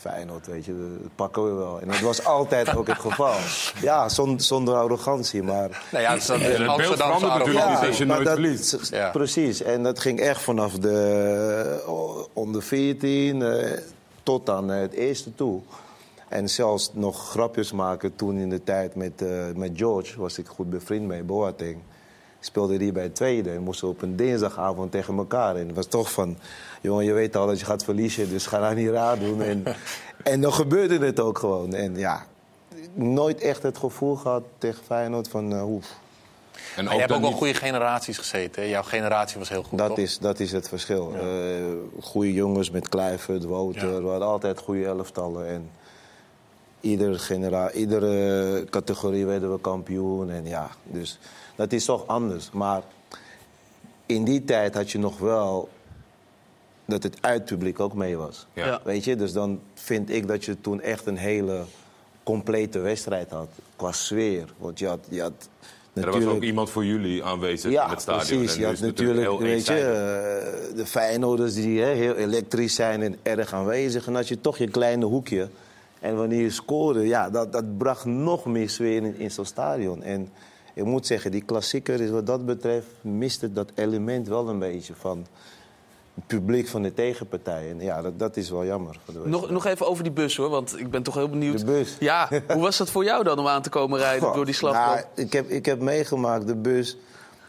Feyenoord, weet je, dat pakken we wel. En dat was altijd ook het geval. Ja, zonder, zonder arrogantie, maar... Nou ja, het is dat- beeld verandert natuurlijk niet als je maar nooit dat- verliest. s- Ja. Precies, en dat ging echt vanaf de eh, onder 14 eh, tot aan het eerste toe. En zelfs nog grapjes maken toen in de tijd met, eh, met George, was ik goed bevriend mee, Boateng. Speelde die bij het tweede en moesten op een dinsdagavond tegen elkaar. En het was toch van, jongen, je weet al dat je gaat verliezen, dus ga nou niet raar doen. En, en dan gebeurde het ook gewoon. En ja, nooit echt het gevoel gehad tegen Feyenoord van, oef. En Maar je hebt ook wel goede generaties gezeten. hè? Jouw generatie was heel goed, Dat toch? is, dat is het verschil. Eh goede jongens met Kluivert, Wouter. We hadden altijd goede elftallen. En iedere, genera iedere categorie werden we kampioen. En ja, dus dat is toch anders. Maar in die tijd had je nog wel dat het uitpubliek ook mee was. Ja. Ja. Weet je? Dus dan vind ik dat je toen echt een hele complete wedstrijd had. Qua sfeer. Want je had, je had Er was ook iemand voor jullie aanwezig ja, in het stadion. precies. En Je had natuurlijk, heel weet je, eh, de Feyenoorders die hè, heel elektrisch zijn en erg aanwezig. En had je toch je kleine hoekje. En wanneer je scoorde, ja, dat, dat bracht nog meer sfeer in, in zo'n stadion. En ik moet zeggen, die klassieker is wat dat betreft... miste dat element wel een beetje van publiek van de tegenpartij. En ja, dat, dat is wel jammer. Voor de Nog, nog even over die bus hoor, want ik ben toch heel benieuwd. De bus. Ja, hoe was dat voor jou dan om aan te komen rijden Goh, door die slagboom? nou, ik, heb, ik heb meegemaakt, de bus,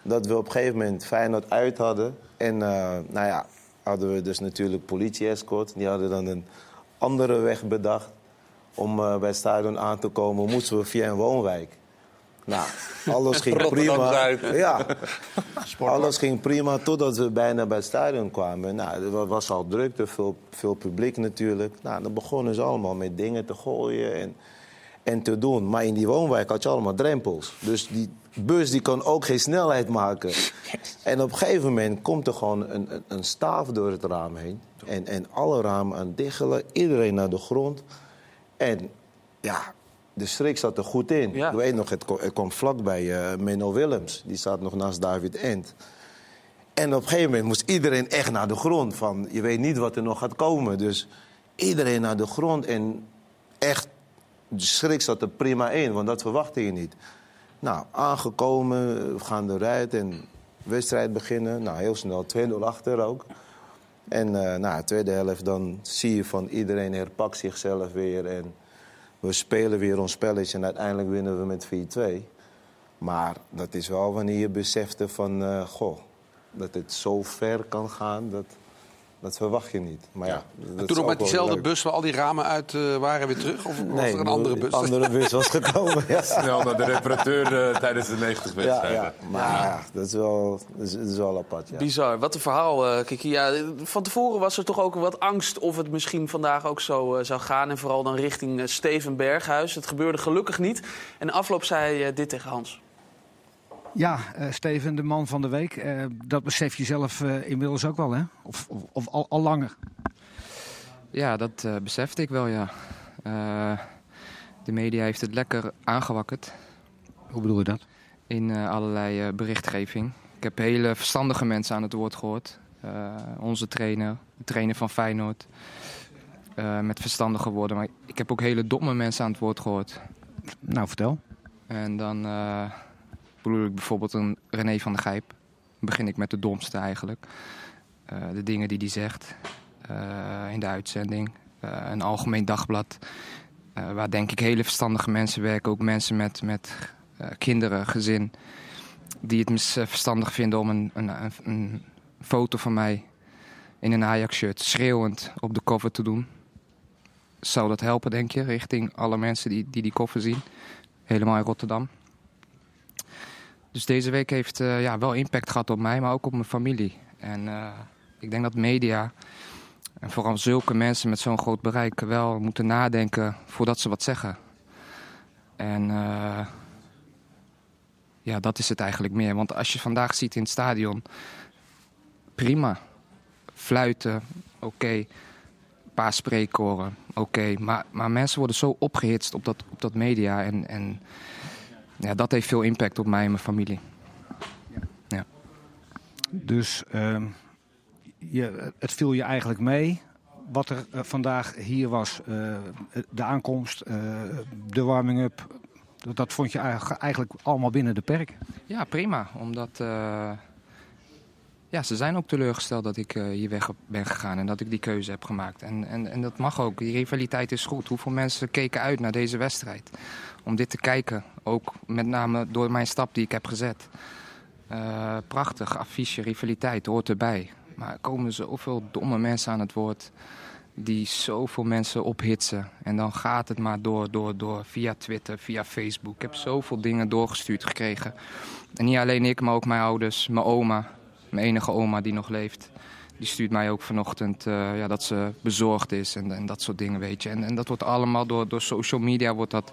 dat we op een gegeven moment Feyenoord uit hadden. En eh, nou ja, hadden we dus natuurlijk politie-escort. Die hadden dan een andere weg bedacht om eh, bij het stadion aan te komen. Moesten we via een woonwijk. Nou, alles ging (laughs) prima. Ja, (laughs) alles ging prima totdat we bijna bij het stadion kwamen. Nou, er wa- was al drukte, veel, veel publiek natuurlijk. Nou, dan begonnen ze allemaal met dingen te gooien en, en te doen. Maar in die woonwijk had je allemaal drempels. Dus die bus die kon ook geen snelheid maken. En op een gegeven moment komt er gewoon een, een, staaf door het raam heen. En, en alle ramen aan het diggelen, iedereen naar de grond. En ja, de schrik zat er goed in. Ik weet nog, het, ko- het kwam vlakbij eh Menno Willems. Die staat nog naast David Ent. En op een gegeven moment moest iedereen echt naar de grond. Van, je weet niet wat er nog gaat komen. Dus iedereen naar de grond. En echt, de schrik zat er prima in. Want dat verwachtte je niet. Nou, aangekomen, we gaan eruit en wedstrijd beginnen. Nou, heel snel 2-0 achter ook. En eh nou, de tweede helft, dan zie je van iedereen herpakt zichzelf weer. En we spelen weer ons spelletje en uiteindelijk winnen we met 4-2. Maar dat is wel wanneer je besefte van, eh, goh, dat het zo ver kan gaan, dat, dat verwacht je niet. Maar ja, toen ook met diezelfde leuk. bus waar al die ramen uit eh, waren weer terug? Of was Nee, er een andere bus? andere (laughs) bus was gekomen. ja. Snel naar de reparateur eh, tijdens de 90 Ja, wedstrijden. ja, maar ja, dat, is wel, dat, is, dat is wel apart. Ja. Bizar, wat een verhaal, eh Kiki. Ja, van tevoren was er toch ook wat angst of het misschien vandaag ook zo zou gaan. En vooral dan richting Steven Berghuis. Het gebeurde gelukkig niet. En afloop zei hij dit tegen Hans. Ja, eh, Steven, de man van de week. eh, dat besef je zelf eh, inmiddels ook wel, hè? Of, of, of al, al langer. Ja, dat besefte ik wel, ja. De media heeft het lekker aangewakkerd. Hoe bedoel je dat? In allerlei berichtgeving. Ik heb hele verstandige mensen aan het woord gehoord. Eh, onze trainer, de trainer van Feyenoord. met verstandige woorden. Maar ik heb ook hele domme mensen aan het woord gehoord. Nou, vertel. En dan bedoel ik bijvoorbeeld een René van der Gijp. Begin ik met de domste eigenlijk. Eh, de dingen die hij zegt eh, in de uitzending. Eh, een algemeen dagblad. waar denk ik hele verstandige mensen werken. Ook mensen met, met kinderen, gezin. Die het verstandig vinden om een, een, een, foto van mij in een Ajax-shirt schreeuwend op de cover te doen. Zou dat helpen, denk je, richting alle mensen die die, die zien? Helemaal in Rotterdam. Dus deze week heeft eh, ja, wel impact gehad op mij, maar ook op mijn familie. En eh, ik denk dat media, en vooral zulke mensen met zo'n groot bereik, wel moeten nadenken voordat ze wat zeggen. En eh, ja, dat is het eigenlijk meer. Want als je vandaag ziet in het stadion, prima. Fluiten, oké. Een paar spreekkoren, oké. Maar, maar mensen worden zo opgehitst op dat, op dat media. En, en ja, dat heeft veel impact op mij en mijn familie. Ja. Dus ehm, je, het viel je eigenlijk mee wat er eh, vandaag hier was. eh, de aankomst, eh, de warming-up. Dat, dat vond je eigenlijk, allemaal binnen de perken. Ja, prima. Omdat ja, ze zijn ook teleurgesteld dat ik hier weg ben gegaan en dat ik die keuze heb gemaakt. En, en, en dat mag ook. Die rivaliteit is goed. Hoeveel mensen keken uit naar deze wedstrijd? Om dit te kijken. Ook met name door mijn stap die ik heb gezet. Eh, prachtig, affiche, rivaliteit, hoort erbij. Maar er komen zoveel domme mensen aan het woord die zoveel mensen ophitsen. En dan gaat het maar door, door, door, via Twitter, via Facebook. Ik heb zoveel dingen doorgestuurd gekregen. En niet alleen ik, maar ook mijn ouders, mijn oma, mijn enige oma die nog leeft. Die stuurt mij ook vanochtend eh, ja, dat ze bezorgd is en, en dat soort dingen, weet je. En, en dat wordt allemaal door, door social media wordt dat,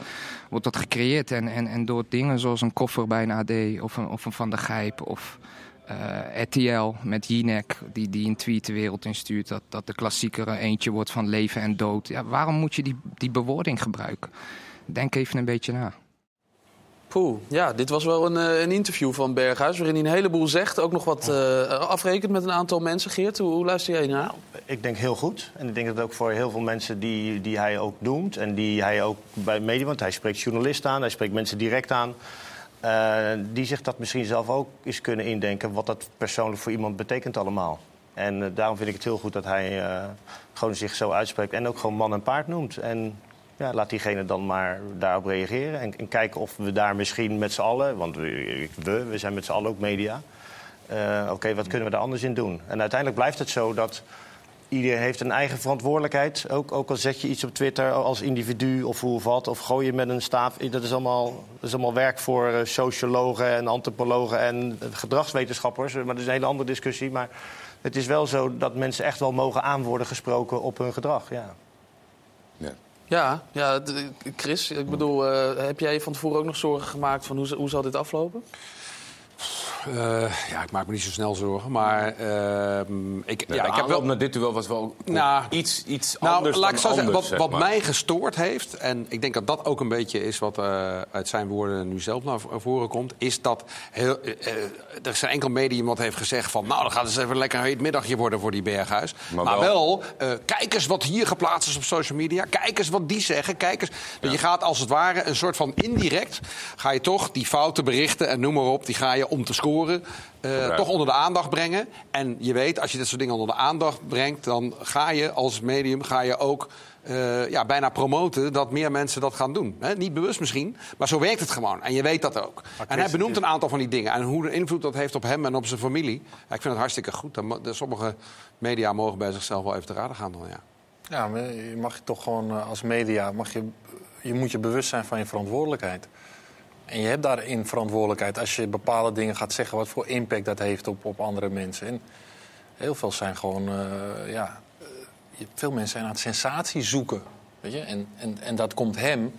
wordt dat gecreëerd. En, en, en door dingen zoals een koffer bij een AD of een, of Van der Gijp of eh, RTL met Jinek, die, die een tweet de wereld instuurt... Dat, dat de klassieker er eentje wordt van leven en dood. Ja, waarom moet je die, die bewoording gebruiken? Denk even een beetje na. Poeh, ja, dit was wel een, eh, een interview van Berghuis... waarin hij een heleboel zegt. Ook nog wat eh, afrekent met een aantal mensen. Geert, hoe, luister jij naar? Ik denk heel goed. En ik denk dat ook voor heel veel mensen die, die hij ook noemt... en die hij ook bij media... want hij spreekt journalisten aan, hij spreekt mensen direct aan... eh, die zich dat misschien zelf ook eens kunnen indenken... wat dat persoonlijk voor iemand betekent allemaal. En daarom vind ik het heel goed dat hij gewoon zich zo uitspreekt... en ook gewoon man en paard noemt. En ja, laat diegene dan maar daarop reageren. En, en kijken of we daar misschien met z'n allen... want we, we, zijn met z'n allen ook media... eh, oké, wat kunnen we daar anders in doen? En uiteindelijk blijft het zo dat iedereen heeft een eigen verantwoordelijkheid. Ook, ook al zet je iets op Twitter als individu of hoe of wat... of gooi je met een staaf... Dat is allemaal, dat is allemaal werk voor eh, sociologen en antropologen en gedragswetenschappers. Maar dat is een hele andere discussie. Maar het is wel zo dat mensen echt wel mogen aan worden gesproken op hun gedrag. Ja. Ja, ja d- Chris, ik bedoel, eh, heb jij van tevoren ook nog zorgen gemaakt... van hoe, hoe zal dit aflopen? Eh, ja, ik maak me niet zo snel zorgen. Maar ehm, ik, Ja, ik heb wel. naar dit duel was wel Nou, iets, iets Nou, anders laat ik dan zo zeggen, anders, wat, zeg wat maar. mij gestoord heeft, en ik denk dat dat ook een beetje is wat eh, uit zijn woorden nu zelf naar voren komt, is dat heel, eh, er is enkel medium wat heeft gezegd van, nou, dan gaat het eens even een lekker heet middagje worden voor die Berghuis. Maar, Maar wel, wel- kijk eens wat hier geplaatst is op social media, kijk eens wat die zeggen, kijk eens. Je gaat als het ware een soort van indirect, ga je toch die foute berichten en noem maar op, die ga je om te scoren. Eh, toch onder de aandacht brengen. En je weet, als je dit soort dingen onder de aandacht brengt... dan ga je als medium ga je ook eh, ja, bijna promoten dat meer mensen dat gaan doen. Hè? Niet bewust misschien, maar zo werkt het gewoon. En je weet dat ook. En hij benoemt een aantal van die dingen. En hoe de invloed dat heeft op hem en op zijn familie. Ja, ik vind het hartstikke goed. Dat mo- dat sommige media mogen bij zichzelf wel even te raden gaan. Dan, ja. Ja, maar je mag je toch gewoon eh, als media, mag je, je moet je bewust zijn van je verantwoordelijkheid. En je hebt daarin verantwoordelijkheid als je bepaalde dingen gaat zeggen, wat voor impact dat heeft op, op andere mensen. En heel veel zijn gewoon, eh, ja, eh, veel mensen zijn aan het sensatie zoeken. Weet je? En, en, en dat komt hem,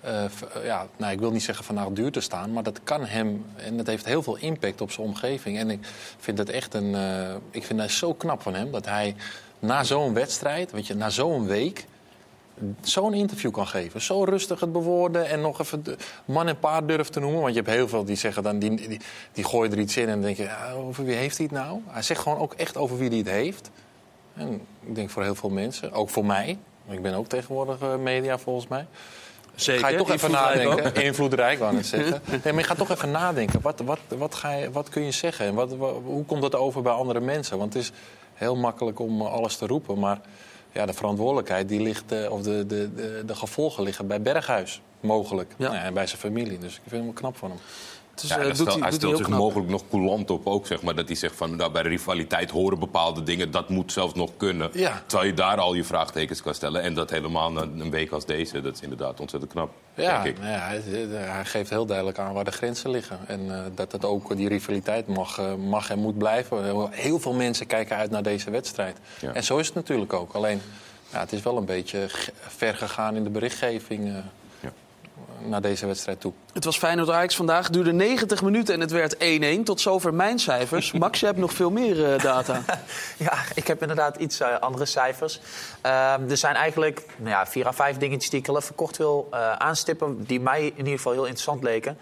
eh, ja, nou, ik wil niet zeggen vandaag duur te staan, maar dat kan hem, en dat heeft heel veel impact op zijn omgeving. En ik vind het echt een, ik vind dat zo knap van hem, dat hij na zo'n wedstrijd, weet je, na zo'n week, zo'n interview kan geven. Zo rustig het bewoorden en nog even man en paard durft te noemen. Want je hebt heel veel die zeggen dan, die, die, die gooien er iets in en dan denk je, ja, over wie heeft hij het nou? Hij zegt gewoon ook echt over wie hij het heeft. En ik denk voor heel veel mensen, ook voor mij. Ik ben ook tegenwoordig eh, media volgens mij. Zeker, Ga je toch even nadenken. ook. (laughs) Invloedrijk, wou ik zeggen. (laughs) Nee, maar je gaat toch even nadenken. Wat, wat, wat, ga je, wat kun je zeggen? En wat, wat- hoe komt dat over bij andere mensen? Want het is heel makkelijk om eh, alles te roepen. Maar ja, de verantwoordelijkheid, die ligt, eh, of de, de, de, de gevolgen liggen bij Berghuis. Mogelijk. Nou ja, en bij zijn familie. Dus ik vind hem knap van hem. Dus, Ja, hij doet stel- hij- hij doet stelt zich knap. mogelijk nog coulant op ook, zeg maar. Dat hij zegt van, nou, bij rivaliteit horen bepaalde dingen. Dat moet zelfs nog kunnen. Ja. Terwijl je daar al je vraagtekens kan stellen. En dat helemaal na een week als deze. Dat is inderdaad ontzettend knap, Ja, denk ik. ja hij, hij geeft heel duidelijk aan waar de grenzen liggen. En eh, dat het ook die rivaliteit mag, eh, mag en moet blijven. Heel veel mensen kijken uit naar deze wedstrijd. Ja. En zo is het natuurlijk ook. Alleen, ja, het is wel een beetje ver gegaan in de berichtgeving. naar deze wedstrijd toe. Het was Feyenoord Ajax vandaag. duurde 90 minuten en het werd 1-1. Tot zover mijn cijfers. (laughs) Max, je hebt nog veel meer eh, data. (laughs) Ja, ik heb inderdaad iets eh, andere cijfers. Ehm, er zijn eigenlijk nou ja, vier à vijf dingetjes die ik al even kort wil eh, aanstippen... die mij in ieder geval heel interessant leken.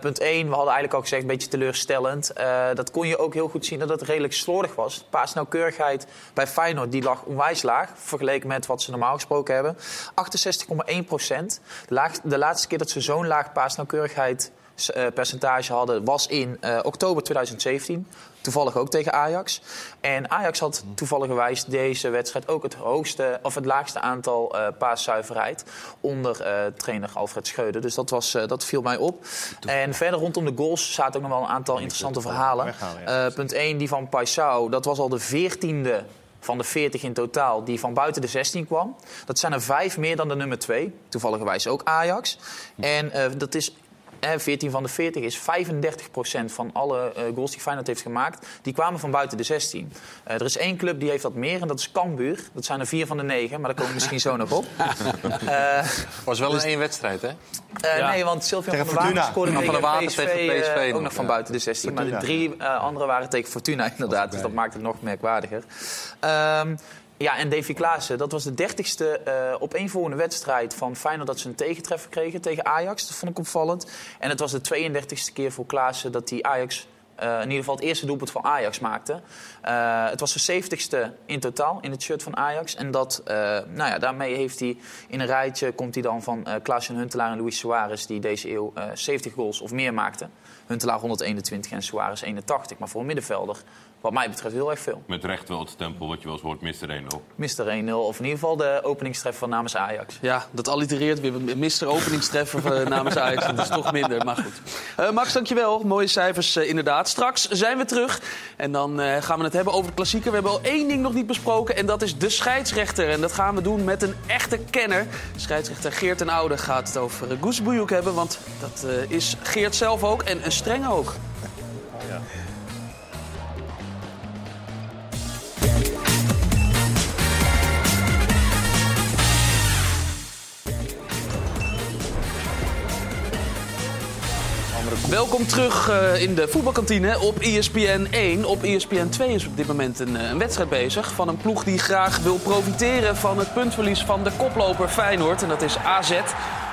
Punt 1, we hadden eigenlijk al gezegd, een beetje teleurstellend. Dat kon je ook heel goed zien dat het redelijk slordig was. Paasnauwkeurigheid bij Feyenoord die lag onwijs laag... vergeleken met wat ze normaal gesproken hebben. 68,1 procent. De, de laatste keer dat ze zo'n laag paasnauwkeurigheid eh, percentage hadden, was in eh, oktober 2017. Toevallig ook tegen Ajax. En Ajax had toevallig deze wedstrijd ook het hoogste of het laagste aantal eh paaszuiverheid onder trainer Alfred Schreuder. Dus dat, was, dat viel mij op. En verder rondom de goals zaten ook nog wel een aantal interessante verhalen. punt 1, die van Paisao, dat was al de veertiende van de 40 in totaal die van buiten de 16 kwam. Dat zijn er vijf meer dan de nummer 2. Toevallig ook Ajax. En eh, dat is... eh, 14 van de 40 is 35% van alle eh, goals die Feyenoord heeft gemaakt. Die kwamen van buiten de 16. Eh, er is één club die heeft dat meer en dat is Cambuur. Dat zijn er vier van de negen, maar daar komen we misschien zo nog op. (laughs) Eh, was wel in één wedstrijd, hè? eh, Ja. Nee, want Sylvian Tegen van der Water scoorde Van tegen Water PSV, tegen PSV eh, ook nog, van ja. buiten de 16. Maar de drie eh, andere waren tegen Fortuna inderdaad. Dus dat maakt het nog merkwaardiger. Ehm, ja, en Davy Klaassen, dat was de dertigste eh opeenvolgende wedstrijd van Feyenoord dat ze een tegentreffer kregen tegen Ajax. Dat vond ik opvallend. En het was de 32e keer voor Klaassen dat hij Ajax... eh, in ieder geval het eerste doelpunt van Ajax maakte. Eh, het was de 70ste in totaal in het shirt van Ajax. En dat, nou ja, daarmee heeft hij in een rijtje komt hij dan van Klaas-Jan Huntelaar en Luis Suarez... die deze eeuw eh 70 goals of meer maakten. Huntelaar 121 en Suarez 81. Maar voor een middenvelder, wat mij betreft, heel erg veel. Met recht wel het stempel wat je wel eens hoort, Mr. 1-0. Mr. 1-0, of in ieder geval de openingstreffer van namens Ajax. Ja, dat allitereert weer met Mr. Openingstreffer eh, (laughs) namens Ajax. Dat is toch minder, maar goed. Eh, Max, dankjewel. Mooie cijfers eh, inderdaad. Straks zijn we terug en dan eh, gaan we het hebben over de klassieker. We hebben al één ding nog niet besproken en dat is de scheidsrechter. En dat gaan we doen met een echte kenner. Scheidsrechter Geert ten Oude gaat het over Goes Boejoek hebben, want dat eh, is Geert zelf ook en een streng ook. Welkom terug eh, in de voetbalkantine op ESPN 1. Op ESPN 2 is op dit moment een, eh, een wedstrijd bezig van een ploeg die graag wil profiteren van het puntverlies van de koploper Feyenoord. En dat is AZ.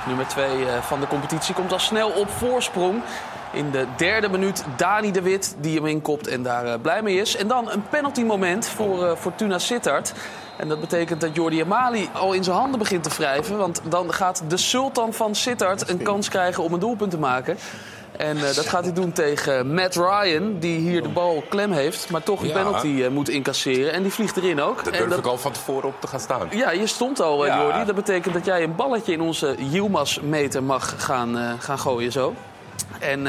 Nummer 2 van de competitie komt al snel op voorsprong. In de derde minuut Dani de Wit die hem inkopt en daar eh, blij mee is. En dan een penalty moment voor eh, Fortuna Sittard. En dat betekent dat Jordi Amali al in zijn handen begint te wrijven. Want dan gaat de sultan van Sittard een kans krijgen om een doelpunt te maken. En eh, dat gaat hij doen tegen Matt Ryan, die hier de bal klem heeft. Maar toch een Ja. penalty eh, moet incasseren. En die vliegt erin ook. En durf dat- ik al van tevoren op te gaan staan. ja, je stond al, eh, Ja. Jordi. Dat betekent dat jij een balletje in onze Yilmaz-meter mag gaan, gaan gooien zo. En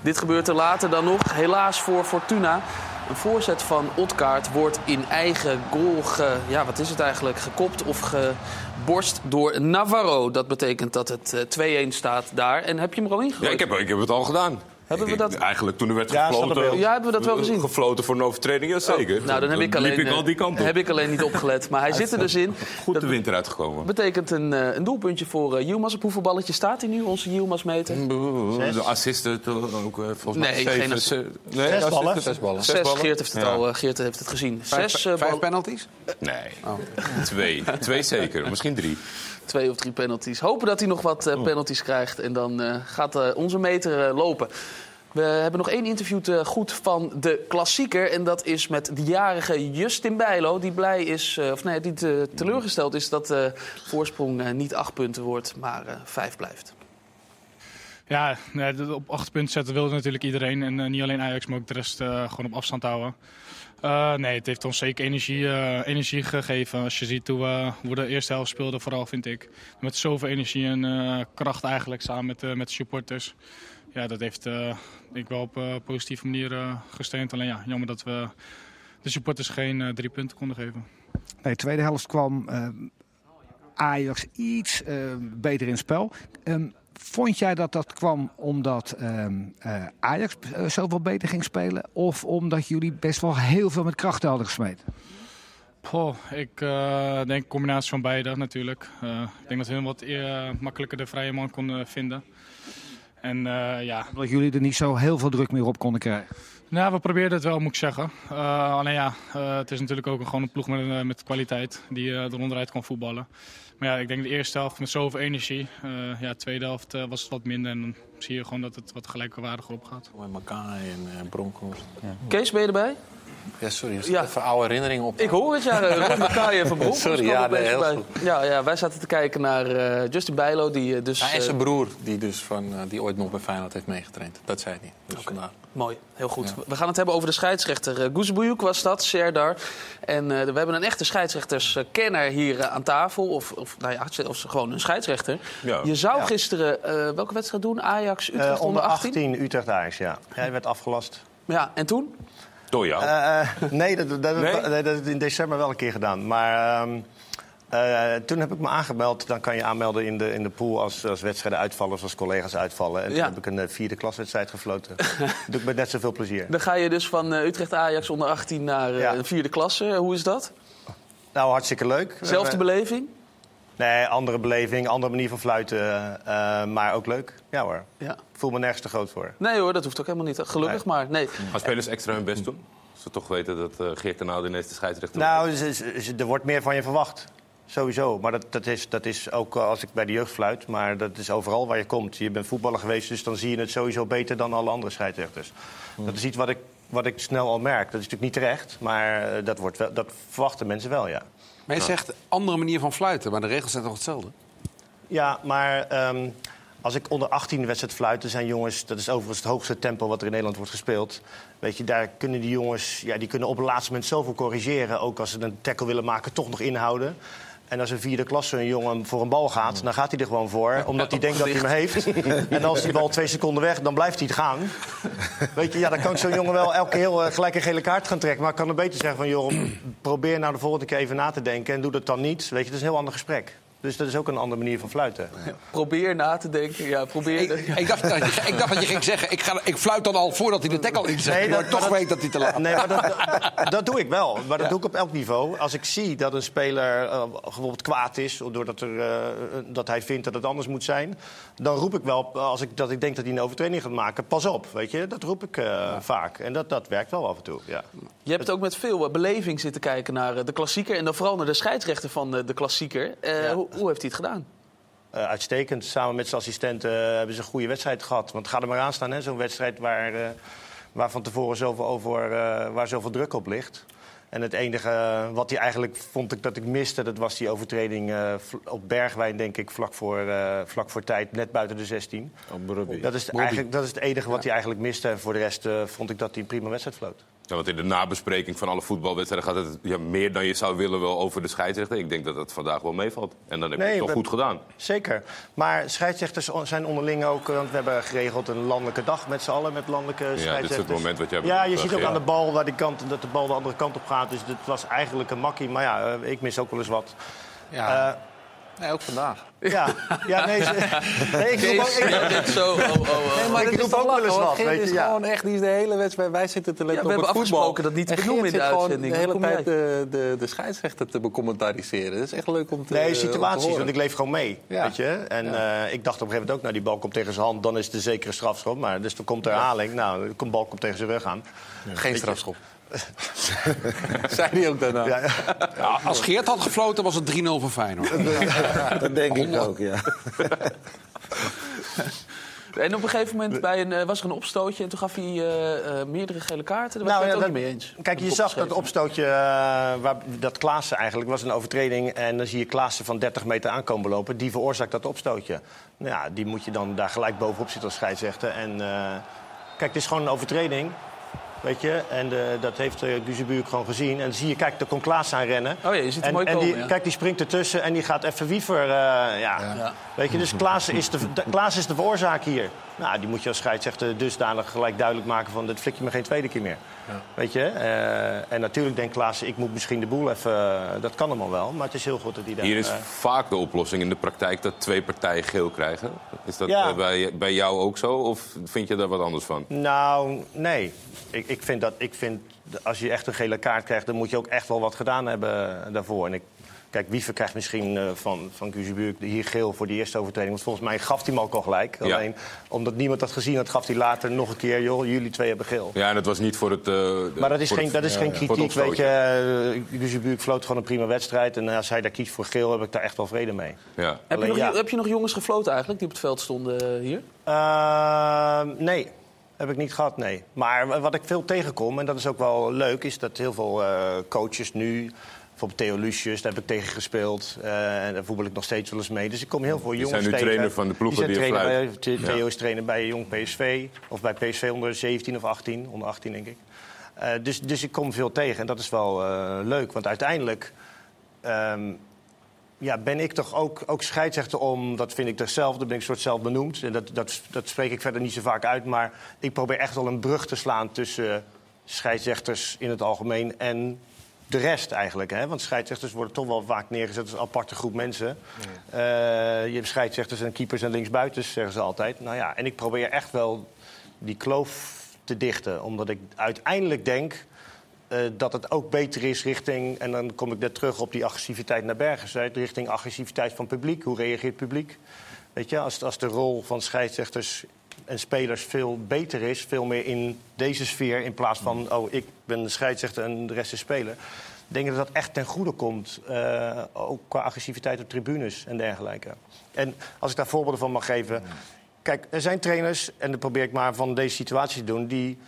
dit gebeurt er later dan nog, helaas voor Fortuna. Een voorzet van Otkaart wordt in eigen goal ge, ja, wat is het eigenlijk, gekopt of geborst door Navarro. Dat betekent dat het eh, 2-1 staat daar. En heb je hem er al ingegooid? Ja, ik heb, ik heb het al gedaan. Hebben we dat- Eigenlijk toen er werd Ja, gefloten... Ja, hebben we dat wel gezien? Gefloten voor een overtreding, ja, zeker. Nou, dan heb ik alleen, liep ik al die kant op. heb ik alleen niet opgelet. Maar hij zit er dus in. Goed de wind eruit gekomen. betekent een, eh, een doelpuntje voor uh, Yilmaz. Op hoeveel balletjes staat hij nu, onze Yilmaz-meter? De assisten toch ook eh, volgens mij Nee, zeven, geen assist. nee, Zes assisten, ballen. Zes ballen. Zes, Geert heeft het Ja. al, eh, Geert heeft het gezien. Vijf- Zes, eh, vijf penalties? Nee, twee. Twee zeker. Misschien drie. Twee of drie penalties. Hopen dat hij nog wat eh, penalties krijgt. En dan eh, gaat eh, onze meter lopen. We hebben nog één interview te goed van de klassieker. En dat is met de jarige Justin Bijlo. Die blij is, of nee, die te- teleurgesteld is dat de voorsprong niet acht punten wordt, maar vijf blijft. Ja, op acht punten zetten wilde natuurlijk iedereen. En eh, niet alleen Ajax, maar ook de rest eh, gewoon op afstand houden. Eh, nee, het heeft ons zeker energie, energie gegeven. Als je ziet hoe we, de eerste helft speelden, vooral vind ik. Met zoveel energie en kracht eigenlijk, samen met, met de supporters. Ja, dat heeft ik wel op een positieve manier gesteund. Alleen ja, jammer dat we de supporters geen drie punten konden geven. Nee, de tweede helft kwam Ajax iets beter in spel. Ehm, vond jij dat dat kwam omdat ehm, eh, Ajax eh, zoveel beter ging spelen? Of omdat jullie best wel heel veel met kracht hadden gesmeed? Ik eh, denk een combinatie van beide natuurlijk. Ik denk dat hun wat makkelijker de vrije man konden vinden. En ja, Dat jullie er niet zo heel veel druk meer op konden krijgen. Nou, we probeerden het wel, moet ik zeggen. Eh, alleen ja, eh, het is natuurlijk ook een, gewoon een ploeg met, eh, met kwaliteit die eh er onderuit kan voetballen. Maar ja, ik denk de eerste helft met zoveel energie. Eh, ja, de tweede helft eh, was het wat minder en dan zie je gewoon dat het wat gelijkwaardiger opgaat. Met Makai en uh, Bronkhorst. Kees, ben je erbij? Ja, sorry. Er Ja. Even oude herinneringen op. Ik hoor het, ja. (laughs) Makai van Bronkhorst Sorry, kwam ja, nee, heel voorbij. Ja, ja, wij zaten te kijken naar eh, Justin Bijlo, die eh, dus... Hij is eh, zijn broer, die, dus van, die ooit nog bij Feyenoord heeft meegetraind. Dat zei hij. Dus vandaar. Mooi, heel goed. We gaan het hebben over de scheidsrechter. Uh, Guzebuyuk was dat, Serdar. En eh, we hebben een echte scheidsrechterskenner hier aan tafel. Of, of, nou ja, of gewoon een scheidsrechter. Ja. Je zou Ja. gisteren eh, welke wedstrijd doen? Ajax, Utrecht onder 18? 18 Utrecht Ajax, ja. Hij werd afgelast. Ja, en toen? Door jou? Eh, eh, nee, dat, dat, Nee? dat in december wel een keer gedaan. Maar ehm, eh, toen heb ik me aangemeld. Dan kan je aanmelden in de, in de pool als, als wedstrijden uitvallen... of als collega's uitvallen. En toen heb ik een vierde klaswedstrijd gefloten. (laughs) Doe ik met net zoveel plezier. Dan ga je dus van eh, Utrecht Ajax onder 18 naar Ja. een vierde klasse. Hoe is dat? Nou, hartstikke leuk. Zelfde beleving? Nee, andere beleving, andere manier van fluiten. eh, maar ook leuk. Ja hoor. Ja. Ik voel me nergens te groot voor. Nee hoor, dat hoeft ook helemaal niet. Gelukkig maar. Nee. Gaan spelers extra hun best doen? Als ze toch weten dat eh Geert ten Oude ineens de scheidsrechter Nou, er wordt meer van je verwacht. Sowieso. Maar dat, dat, is, dat is ook eh, als ik bij de jeugd fluit. Maar dat is overal waar je komt. Je bent voetballer geweest, dus dan zie je het sowieso beter dan alle andere scheidsrechters. Dat is iets wat ik, wat ik snel al merk. Dat is natuurlijk niet terecht, maar dat, wordt wel, dat verwachten mensen wel, ja. Maar je zegt andere manier van fluiten, maar de regels zijn toch hetzelfde? Ja, maar ehm, als ik onder 18 wedstrijd fluit, dan zijn jongens... dat is overigens het hoogste tempo wat er in Nederland wordt gespeeld. Weet je, daar kunnen die jongens... Ja, die kunnen op het laatste moment zoveel corrigeren. Ook als ze een tackle willen maken, toch nog inhouden. En als een vierde klasse een jongen voor een bal gaat, dan gaat hij er gewoon voor. Omdat hij denkt dat hij hem heeft. En als die bal twee seconden weg, dan blijft hij het gaan. Weet je, ja, dan kan ik zo'n jongen wel elke keer heel, eh, gelijk een gele kaart gaan trekken. Maar ik kan hem beter zeggen van, joh, probeer nou de volgende keer even na te denken. En doe dat dan niet. Weet je, dat is een heel ander gesprek. Dus dat is ook een andere manier van fluiten. Probeer na te denken. Ja, probeer... Ik, ik, dacht, dat je, ik dacht dat je ging zeggen, ik, ga, ik fluit dan al voordat hij de tackle inzet. Nee, maar dat- ik toch maar dat- weet dat hij te laat Nee, maar dat, dat, doe ik wel. Maar dat doe ik op elk niveau. Als ik zie dat een speler eh, bijvoorbeeld kwaad is... doordat er, eh, dat hij vindt dat het anders moet zijn... dan roep ik wel, als ik, dat ik denk dat hij een overtreding gaat maken... pas op, weet je. Dat roep ik eh, vaak. En dat, dat werkt wel af en toe, ja. Je hebt ook met veel beleving zitten kijken naar de klassieker. En dan vooral naar de scheidsrechter van de klassieker. Hoe, hoe heeft hij het gedaan? Eh, uitstekend. Samen met zijn assistenten eh, hebben ze een goede wedstrijd gehad. Want ga er maar aan staan, hè. Zo'n wedstrijd waar, eh, waar van tevoren zoveel, over, eh, waar zoveel druk op ligt. En het enige wat hij eigenlijk vond ik dat ik miste... dat was die overtreding eh, op Bergwijn, denk ik, vlak voor, eh, vlak voor tijd. Net buiten de 16. Dat is, eigenlijk, dat is het enige wat hij eigenlijk miste. En voor de rest eh, vond ik dat hij een prima wedstrijd floot. Ja, want in de nabespreking van alle voetbalwedstrijden gaat het ja, meer dan je zou willen wel over de scheidsrechter. Ik denk dat het vandaag wel meevalt. En dan heb je het toch we- goed gedaan. Zeker. Maar scheidsrechters zijn onderling ook... Want we hebben geregeld een landelijke dag met z'n allen, met landelijke Ja, dit is scheidsrechters. het moment wat jij Ja, je ziet ook aan de bal waar die kant, dat de bal de andere kant op gaat. Dus het was eigenlijk een makkie. Maar ja, eh, ik mis ook wel eens wat. Ja. Eh, Nee, ook vandaag. Ja, ja, nee, ze- (laughs) nee, ik roep ook, ik, zo, oh, oh, oh. Nee, maar Ik dat roep ook wel eens wat, weet je, is ja. gewoon echt, die is de hele wedstrijd. Wij zitten te letten Ja, we op het hebben voetbal. afgesproken dat niet te En benoemen in de uitzending. de hele tijd de, de, de scheidsrechter te becommentariëren. Dat is echt leuk om te Nee, situaties, want ik leef gewoon mee. Ja. Weet je? En eh, ik dacht op een gegeven moment ook, nou, die bal komt tegen zijn hand, dan is het een zekere strafschop. Maar dus dan komt de herhaling, nou, de bal komt tegen zijn rug aan. Geen strafschop. (laughs) Zei hij ook daarna. Ja, ja. Ja, als Geert had gefloten was het 3-0 voor Feyenoord. (laughs) Dat denk ik ook, ja. (laughs) En op een gegeven moment bij een, eh, was er een opstootje en toen gaf hij eh, eh, meerdere gele kaarten. Daar Nou, ik het ja, dat- niet mee eens. Kijk, je zag dat opstootje, waar, dat Klaassen eigenlijk, was een overtreding. En dan zie je Klaassen van 30 meter aankomen lopen. Die veroorzaakt dat opstootje. Nou ja, die moet je dan daar gelijk bovenop zitten als scheidsrechter. En eh, kijk, het is gewoon een overtreding. Weet je, en eh, dat heeft uh, Guzebuurk gewoon gezien. En dan zie je, kijk, daar komt Klaas aan rennen. Oh ja, je ziet hem en, mooi en komen, die, ja. Kijk, die springt ertussen en die gaat even wiever. eh, ja. Ja. Weet je, dus Klaas is, de, de- Klaas is de veroorzaak hier. Nou, die moet je als scheidsrechter dusdanig gelijk duidelijk maken van... dit flik je me geen tweede keer meer. Weet je? eh, en natuurlijk denkt Klaas, ik moet misschien de boel even... eh, dat kan allemaal wel, maar het is heel goed dat hij daar... Hier is eh, vaak de oplossing in de praktijk dat twee partijen geel krijgen. Is dat Ja. bij, bij jou ook zo? Of vind je daar wat anders van? Nou, nee. Ik, ik ik vind dat, ik vind, als je echt een gele kaart krijgt... dan moet je ook echt wel wat gedaan hebben daarvoor. En ik, kijk, Wiever krijgt misschien eh, van, van Guzebuurk hier geel voor die eerste overtreding. Want volgens mij gaf hij hem ook al gelijk. Ja. Alleen, omdat niemand dat gezien had, gaf hij later nog een keer... joh, jullie twee hebben geel. Ja, en dat was niet voor het... eh, Maar dat is geen, het- dat is ja, geen kritiek, weet je. Uh, Guzebuurk floot gewoon een prima wedstrijd. En als hij daar kiest voor geel, heb ik daar echt wel vrede mee. Ja. Heb je, nog, ja. heb je nog jongens gefloten eigenlijk die op het veld stonden hier? Ehm, nee, heb ik niet gehad, nee. Maar wat ik veel tegenkom, en dat is ook wel leuk... is dat heel veel eh, coaches nu... Bijvoorbeeld Theo Lucius, daar heb ik tegen gespeeld. eh, en daar voetbal ik nog steeds wel eens mee. Dus ik kom heel veel Die jongens zijn nu tegen. trainer van de ploegen die die bij, Theo Ja. is trainer bij Jong PSV. Of bij PSV onder 17 of 18. Onder 18, denk ik. Eh, dus, dus ik kom veel tegen. En dat is wel eh, leuk. Want uiteindelijk... ehm, ja, ben ik toch ook, ook scheidsrechter om, dat vind ik zelf, dat ben ik soort zelf benoemd. En dat, dat, dat spreek ik verder niet zo vaak uit. Maar ik probeer echt wel een brug te slaan tussen scheidsrechters in het algemeen en de rest eigenlijk. Hè? Want scheidsrechters worden toch wel vaak neergezet als een aparte groep mensen. Eh, je hebt scheidsrechters en keepers en linksbuitens, zeggen ze altijd. Nou ja, en ik probeer echt wel die kloof te dichten. Omdat ik uiteindelijk denk eh, dat het ook beter is richting... en dan kom ik net terug op die agressiviteit naar Bergen. Richting agressiviteit van publiek. Hoe reageert het publiek? Weet je, als, als de rol van scheidsrechters en spelers veel beter is... veel meer in deze sfeer in plaats van... oh, ik ben de scheidsrechter en de rest is speler... denk ik dat dat echt ten goede komt. eh, ook qua agressiviteit op tribunes en dergelijke. En als ik daar voorbeelden van mag geven... Kijk, er zijn trainers, en dat probeer ik maar van deze situatie te doen... die,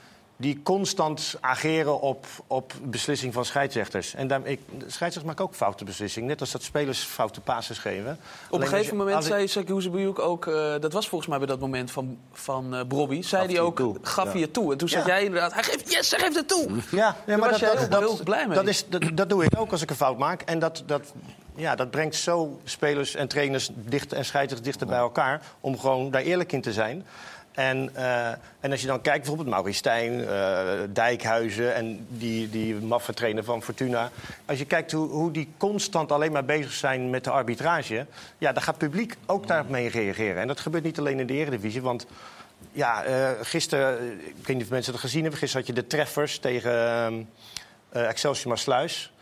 die constant ageren op, op beslissing van scheidsrechters. En daar, ik, scheidsrechters maken ook foute beslissingen. Net als dat spelers foute passes geven. Op een Alleen gegeven je- moment zei Sekhuzebujuk ook... eh, dat was volgens mij bij dat moment van, van eh Brobby... zei hij ook, toe. gaf Ja. hij het toe. En toen Ja. zei jij inderdaad... Hij geeft, yes, hij geeft het toe! Ja, maar dat, dat, dat, heel blij mee. Dat, is, dat, dat doe ik ook als ik een fout maak. En dat, dat, ja, dat brengt zo spelers en trainers dicht, en scheidsrechters dichter bij elkaar... om gewoon daar eerlijk in te zijn. En, eh, en als je dan kijkt, bijvoorbeeld Maurice Stijn, eh, Dijkhuizen... en die, die maffe trainer van Fortuna. Als je kijkt hoe, hoe die constant alleen maar bezig zijn met de arbitrage... ja, dan gaat het publiek ook daarmee reageren. En dat gebeurt niet alleen in de Eredivisie, want... Ja, eh, gisteren, ik weet niet of mensen dat gezien hebben... gisteren had je de treffers tegen Excelsior Maasluis.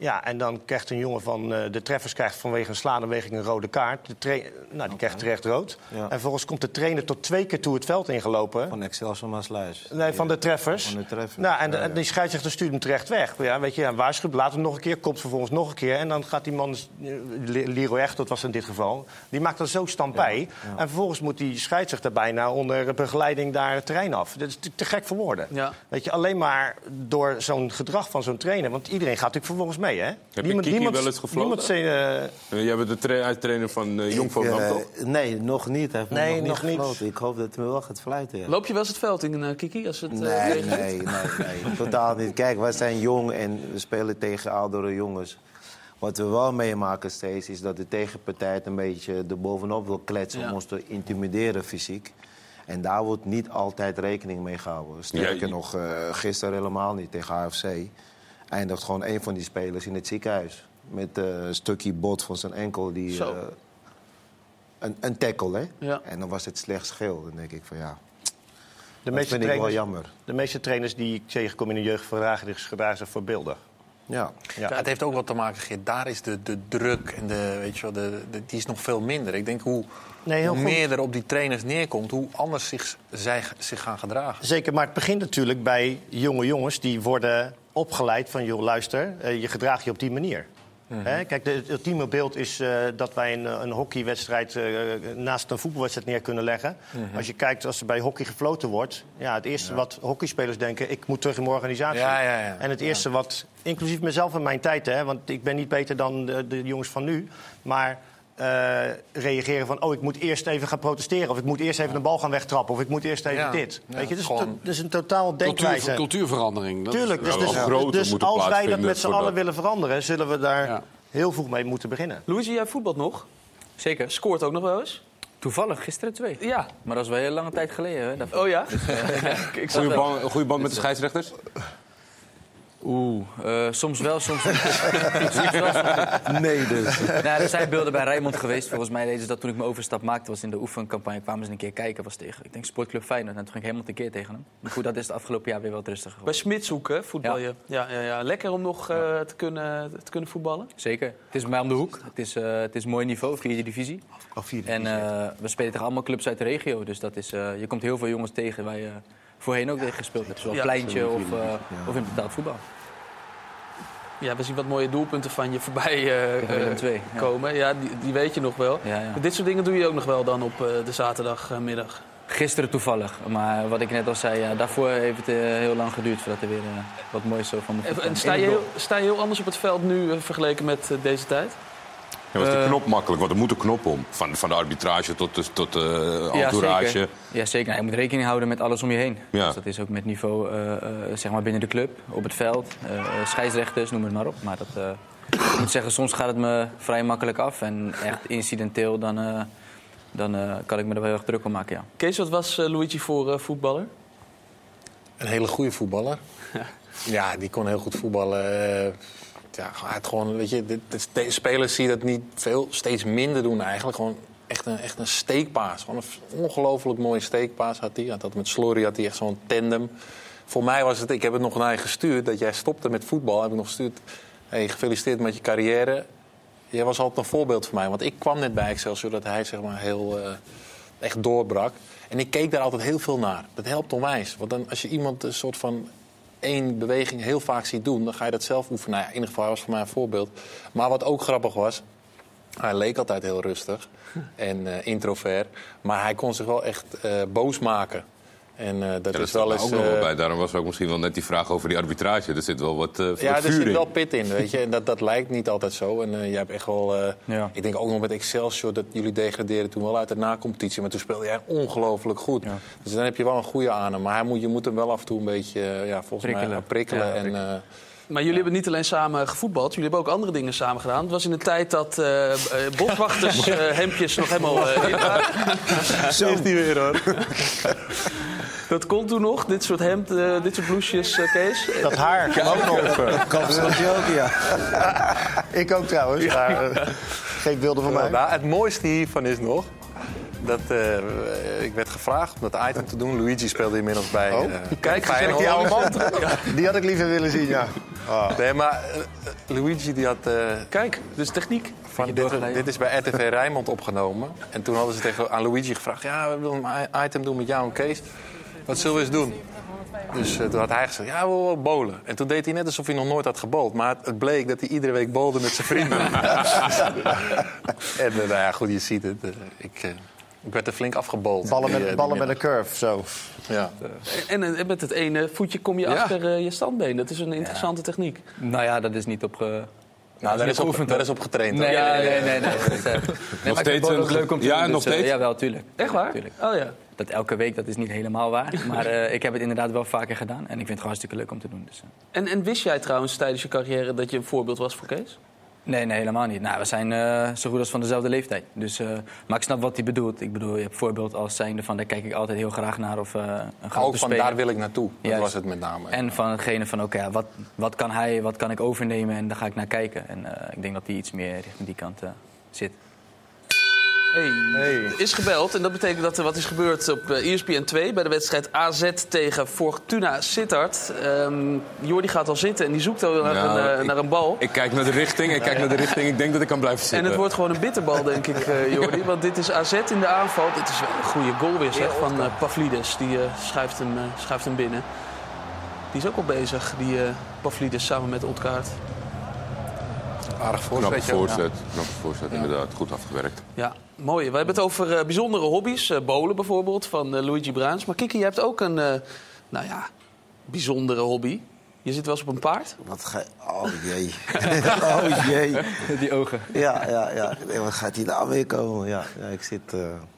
Ja, en dan krijgt een jongen van eh, de treffers krijgt vanwege een slaanbeweging een rode kaart. De nou, die krijgt terecht rood. Ja. En vervolgens komt de trainer tot twee keer toe het veld ingelopen. Van Excelsior Maasluis. Nee, van de treffers. Van de treffers. Nou, en, de- Ja, ja. en die scheidsrechter stuurt hem terecht weg. Ja, weet je, ja, waarschuwt, laat hem nog een keer, komt vervolgens nog een keer. En dan gaat die man, eh, Leroy Echt, dat was in dit geval, die maakt er zo stampij. En vervolgens moet die scheidsrechter bijna onder begeleiding daar het terrein af. Dat is te, te gek voor woorden. Ja. Weet je, alleen maar door zo'n gedrag van zo'n trainer. Want iedereen gaat natuurlijk vervolgens mee, hè? Heb je Kiki wel eens gefloten? Niemand zei, eh, Eh, Jij bent de tra- trainer van uh, Jong eh, toch? Nee, nog niet. Hij Nee, nog, nog niet gefloten. Ik hoop dat hij me wel gaat fluiten. Ja. Loop je wel eens het veld in, eh, Kiki? Als het, eh, Nee, nee, nee, nee. (laughs) Totaal niet. Kijk, wij zijn jong en we spelen tegen oudere jongens. Wat we wel meemaken steeds is dat de tegenpartij het een beetje er bovenop wil kletsen Ja. om ons te intimideren fysiek. En daar wordt niet altijd rekening mee gehouden. Sterker Ja, je- nog, eh, gisteren helemaal niet tegen AFC. Eindigt gewoon een van die spelers in het ziekenhuis. Met eh, een stukje bot van zijn enkel. Die, Zo. eh, een, een tackle, hè? Ja. En dan was het slechts geel. Dan denk ik van ja, de dat meeste, vind ik wel jammer. de meeste trainers die ik tegenkom in de jeugd gedragen zich voorbeeldig. Ja. Ja. het heeft ook wat te maken, Geert. Daar is de, de druk en de, weet je wel, de, de- die is nog veel minder. Ik denk hoe, Nee, heel hoe goed. meer er op die trainers neerkomt, hoe anders zich, zij zich gaan gedragen. Zeker, maar het begint natuurlijk bij jonge jongens die worden opgeleid van... joh, luister, eh, je gedraagt je op die manier. Hè, Kijk, het ultieme beeld is eh, dat wij een, een hockeywedstrijd eh, naast een voetbalwedstrijd neer kunnen leggen. Als je kijkt, als er bij hockey gefloten wordt... Ja, het eerste wat hockeyspelers denken, ik moet terug in mijn organisatie. Ja, ja, ja. En het eerste wat, inclusief mezelf in mijn tijd... Hè, want ik ben niet beter dan de, de jongens van nu... maar eh, reageren van, oh, ik moet eerst even gaan protesteren... of ik moet eerst even de bal gaan wegtrappen... of ik moet eerst even Ja. dit. Ja, Weet je, dus dat is een totaal denkwijze. Cultuur, cultuurverandering. Dat is- Tuurlijk, dus, dus, dus als wij dat met z'n allen dat. willen veranderen... zullen we daar Ja. heel vroeg mee moeten beginnen. Luigi, jij voetbalt nog? Zeker. Scoort ook nog wel eens? Toevallig, gisteren twee. Ja. Maar dat is wel een hele lange tijd geleden. Hè, daarvoor. Oh ja? (laughs) ik zag Goeie wel. band, goeie band met de scheidsrechters? Oeh, eh, soms wel, soms niet. (laughs) soms wel, soms niet. Nee, dus. Nou, er zijn beelden bij Rijnmond geweest. Volgens mij deden ze dat toen ik mijn overstap maakte. was in de oefencampagne. Kwamen ze een keer kijken. was tegen, ik denk, Sportclub Feyenoord. En toen ging ik helemaal tekeer tegen hem. Maar goed, dat is het afgelopen jaar weer wat rustiger Bij geworden. Smitshoek, voetbal je. Ja. Ja, ja, Lekker om nog eh, te, kunnen, te kunnen voetballen. Zeker. Het is bij mij om de hoek. Het is, eh, het is mooi niveau, vierde divisie. en eh, we spelen tegen allemaal clubs uit de regio. Dus dat is, eh, je komt heel veel jongens tegen waar je voorheen ook tegen gespeeld hebt. Zoals. Pleintje of, eh, of in betaald voetbal. Ja, we zien wat mooie doelpunten van je voorbij eh, eh, ja. komen. Ja, die, die weet je nog wel. Ja, ja. Maar dit soort dingen doe je ook nog wel dan op de zaterdagmiddag. Gisteren toevallig. Maar wat ik net al zei, ja, daarvoor heeft het heel lang geduurd voordat er weer wat moois zo van me En, sta, je heel, sta je heel anders op het veld nu vergeleken met deze tijd? Ja, was die Eh, knop makkelijk? Want er moet een knop om. Van, van de arbitrage tot de, tot de entourage. Ja, zeker. Ja, zeker. Nou, je moet rekening houden met alles om je heen. Ja. Dus dat is ook met niveau eh, eh, zeg maar binnen de club, op het veld, eh, scheidsrechters, noem het maar op. Maar dat, eh, ik moet zeggen, soms gaat het me vrij makkelijk af. En echt incidenteel, dan, eh, dan eh, kan ik me er wel heel erg druk om maken, ja. Kees, wat was eh, Luigi voor eh, voetballer? Een hele goede voetballer. (laughs) Ja, die kon heel goed voetballen. Ja, had gewoon, weet je, de, spelers zie je dat niet veel, steeds minder doen eigenlijk. Gewoon echt een, echt een steekpaas. Gewoon een ongelooflijk mooie steekpaas had hij. Had dat met Slory had hij echt zo'n tandem. Voor mij was het, ik heb het nog naar je gestuurd, dat jij stopte met voetbal. Heb ik nog gestuurd. Hey, gefeliciteerd met je carrière. Jij was altijd een voorbeeld voor mij. Want ik kwam net bij Excelsior dat hij zeg maar heel eh, echt doorbrak. En ik keek daar altijd heel veel naar. Dat helpt onwijs. Want dan, als je iemand een soort van één beweging heel vaak ziet doen, dan ga je dat zelf oefenen. Nou ja, in ieder geval hij was voor mij een voorbeeld. Maar wat ook grappig was, hij leek altijd heel rustig en eh, introvert. Maar hij kon zich wel echt eh, boos maken. En eh, dat Ja, dat is wel er eens. ook nog wel eh, bij. Daarom was ook misschien wel net die vraag over die arbitrage. Er zit wel wat uh, ja, er zit in. wel pit in, weet je. En dat, dat lijkt niet altijd zo. En uh, jij hebt echt wel... Uh, Ik denk ook nog met Excelsior dat jullie degradeerden toen wel uit de na-competitie. Maar toen speelde jij ongelooflijk goed. Ja. Dus dan heb je wel een goede aan hem. Maar hij moet, je moet hem wel af en toe een beetje, uh, ja, volgens prikkelen. mij, prikkelen. Ja, en, prikkelen. Maar jullie hebben niet alleen samen gevoetbald, jullie hebben ook andere dingen samen gedaan. Het was in de tijd dat uh, boswachters uh, (laughs) hemdjes nog helemaal uh, in waren. Zo is die weer hoor. (laughs) Dat kon toen nog, dit soort hemd, uh, dit soort blouses, uh, Kees. Dat haar kwam ook nog. Ja. (laughs) Ik ook trouwens, ja. maar uh, geen beelden van mij. Nou, het mooiste hiervan is nog... Dat, uh, ik werd gevraagd om dat item te doen. Luigi speelde inmiddels bij. Oh, kijk, Feyenoord. die oude man. (laughs) Die had ik liever willen zien, ja. Oh. Nee, maar Luigi die had. kijk, dus techniek. Van, dit, dit, is bij RTV Rijnmond opgenomen. En toen hadden ze tegen, aan Luigi gevraagd: Ja, we willen een item doen met jou en Kees. Wat zullen we eens doen? Dus uh, toen had hij gezegd, ja, we willen wel bowlen. En toen deed hij net alsof hij nog nooit had gebold. Maar het bleek dat hij iedere week bowlde met zijn vrienden. (laughs) en uh, nou ja, goed, je ziet het. Uh, ik, ik werd er flink afgebold. Ballen met, die, ballen met een curve, zo. Ja. En, en, met het ene voetje kom je ja. achter je standbeen. Dat is een interessante ja. techniek. Nou ja, dat is niet op... Ge... Nou, daar is, op, daar is op getraind. Nee, ja, nee, nee. nee, nee, nee. nog steeds een... leuk om te ja, doen, nog dus, steeds? Uh, ja, wel, tuurlijk. Echt waar? Tuurlijk. Oh ja. Dat elke week, dat is niet helemaal waar. (laughs) Maar uh, ik heb het inderdaad wel vaker gedaan. En ik vind het gewoon hartstikke leuk om te doen. Dus, uh. en, en wist jij trouwens tijdens je carrière dat je een voorbeeld was voor Kees? Nee, nee, helemaal niet. Nou, we zijn uh, zo goed als van dezelfde leeftijd. Dus, uh, maar ik snap wat hij bedoelt. Ik bedoel, je hebt voorbeeld als zijnde van... daar kijk ik altijd heel graag naar of uh, een grote Ook van speler. daar wil ik naartoe. Dat Juist. was het met name. En van hetgene van, oké, okay, wat, wat kan hij, wat kan ik overnemen? En daar ga ik naar kijken. En ik denk dat hij iets meer richting die kant zit. Hey. hey. Is gebeld en dat betekent dat er wat is gebeurd op uh, ESPN 2 bij de wedstrijd AZ tegen Fortuna Sittard. Um, Jordi gaat al zitten en die zoekt al naar, nou, een, uh, ik, naar een bal. Ik kijk naar de richting, ik kijk naar de richting. Ik denk dat ik kan blijven zitten. En het wordt gewoon een bitterbal, denk ik, (laughs) uh, Jordi. Want dit is AZ in de aanval. Dit is een goede goal weer zeg, van Pavlidis. Die schuift, hem, schuift hem binnen. Die is ook al bezig, die Pavlidis, samen met Otkaart. Aardig voorzet. Knappe voorzet, ja. knappe voorzet ja. inderdaad. Goed afgewerkt. Ja, mooi. We hebben het over uh, bijzondere hobby's. Uh, bowlen bijvoorbeeld, van uh, Luigi Bruins. Maar Kiki, je hebt ook een, nou ja, bijzondere hobby. Je zit wel eens op een paard? Wat ga Oh jee. (laughs) oh jee. Die ogen. Ja, ja, ja. Nee, wat gaat hij nou weer komen? Ja, ja ik zit...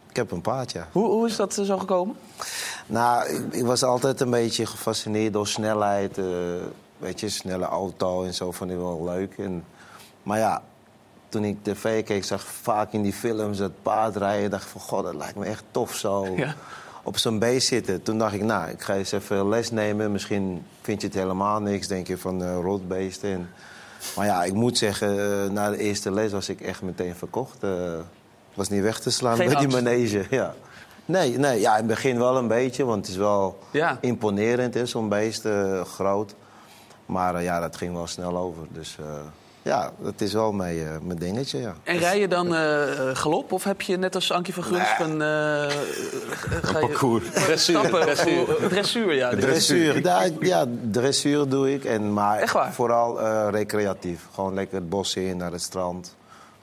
ik heb een paard, ja. Hoe, hoe is dat zo gekomen? Nou, ik, ik, was altijd een beetje gefascineerd door snelheid. weet je, snelle auto en zo vond ik wel leuk. En, maar ja, toen ik tv keek, zag ik vaak in die films het paardrijden. dacht ik van, god, dat lijkt me echt tof zo. (laughs) Ja. op zo'n beest zitten. Toen dacht ik, nou, ik ga eens even les nemen. Misschien vind je het helemaal niks, denk je van uh, rotbeesten. En, maar ja, ik moet zeggen, uh, na de eerste les was ik echt meteen verkocht. Uh, was niet weg te slaan Geen bij die manege. (laughs) Ja. Nee, nee ja, in het begin wel een beetje, want het is wel Ja. imponerend, zo'n beest, eh, groot. Maar eh, ja, dat ging wel snel over. Dus eh, ja, dat is wel mijn, eh, mijn dingetje, ja. En rij je dan eh, eh, galop of heb je net als Ankie van Gunst een... eh, ga je parcours. Dressuur. Stappen, Dressuur. Of, dressuur, ja. Dressuur, ja, ja, dressuur doe ik. En, maar Echt waar? vooral eh, recreatief. Gewoon lekker het bos in, naar het strand.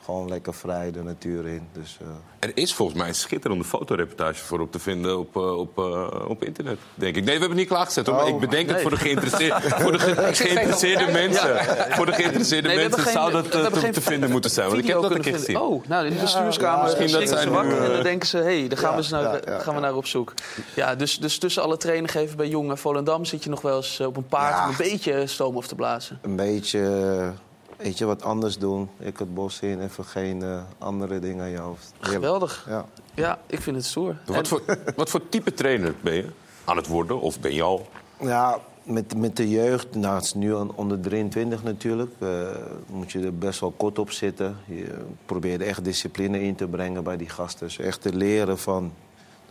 Gewoon lekker vrij de natuur in. Dus, eh, Er is volgens mij een schitterende fotoreportage voor op te vinden op, eh, op, eh, op internet, denk ik. Nee, we hebben het niet klaargezet. Hoor, maar Oh. ik bedenk het Nee. voor de geïnteresseerde, (laughs) voor de ge- geïnteresseerde mensen. Voor de geïnteresseerde Nee, mensen geen- zou dat te, te vinden moeten zijn. Want ik heb dat een keer gezien. Oh, nou, in de bestuurskamer ja, misschien dat schrikken ze wakker nu, en dan denken ze... hé, hey, daar gaan, ja, we, eens naar, ja, ja, gaan we naar op zoek. Ja, dus, dus tussen alle trainen geven bij Jong en Volendam... zit je nog wel eens op een paard Ja. om een beetje stoom af te blazen. een beetje weet je, wat anders doen. Ik het bos in, even geen andere dingen aan je hoofd. Heerlijk. Geweldig. Ja. Ja, ik vind het stoer. En- Wat voor, (laughs) wat voor type trainer ben je aan het worden? Of ben je al? Ja, met, met de jeugd, nou, het is nu aan- onder 23 natuurlijk, eh, moet je er best wel kort op zitten. Je probeert echt discipline in te brengen bij die gasten. Dus echt te leren van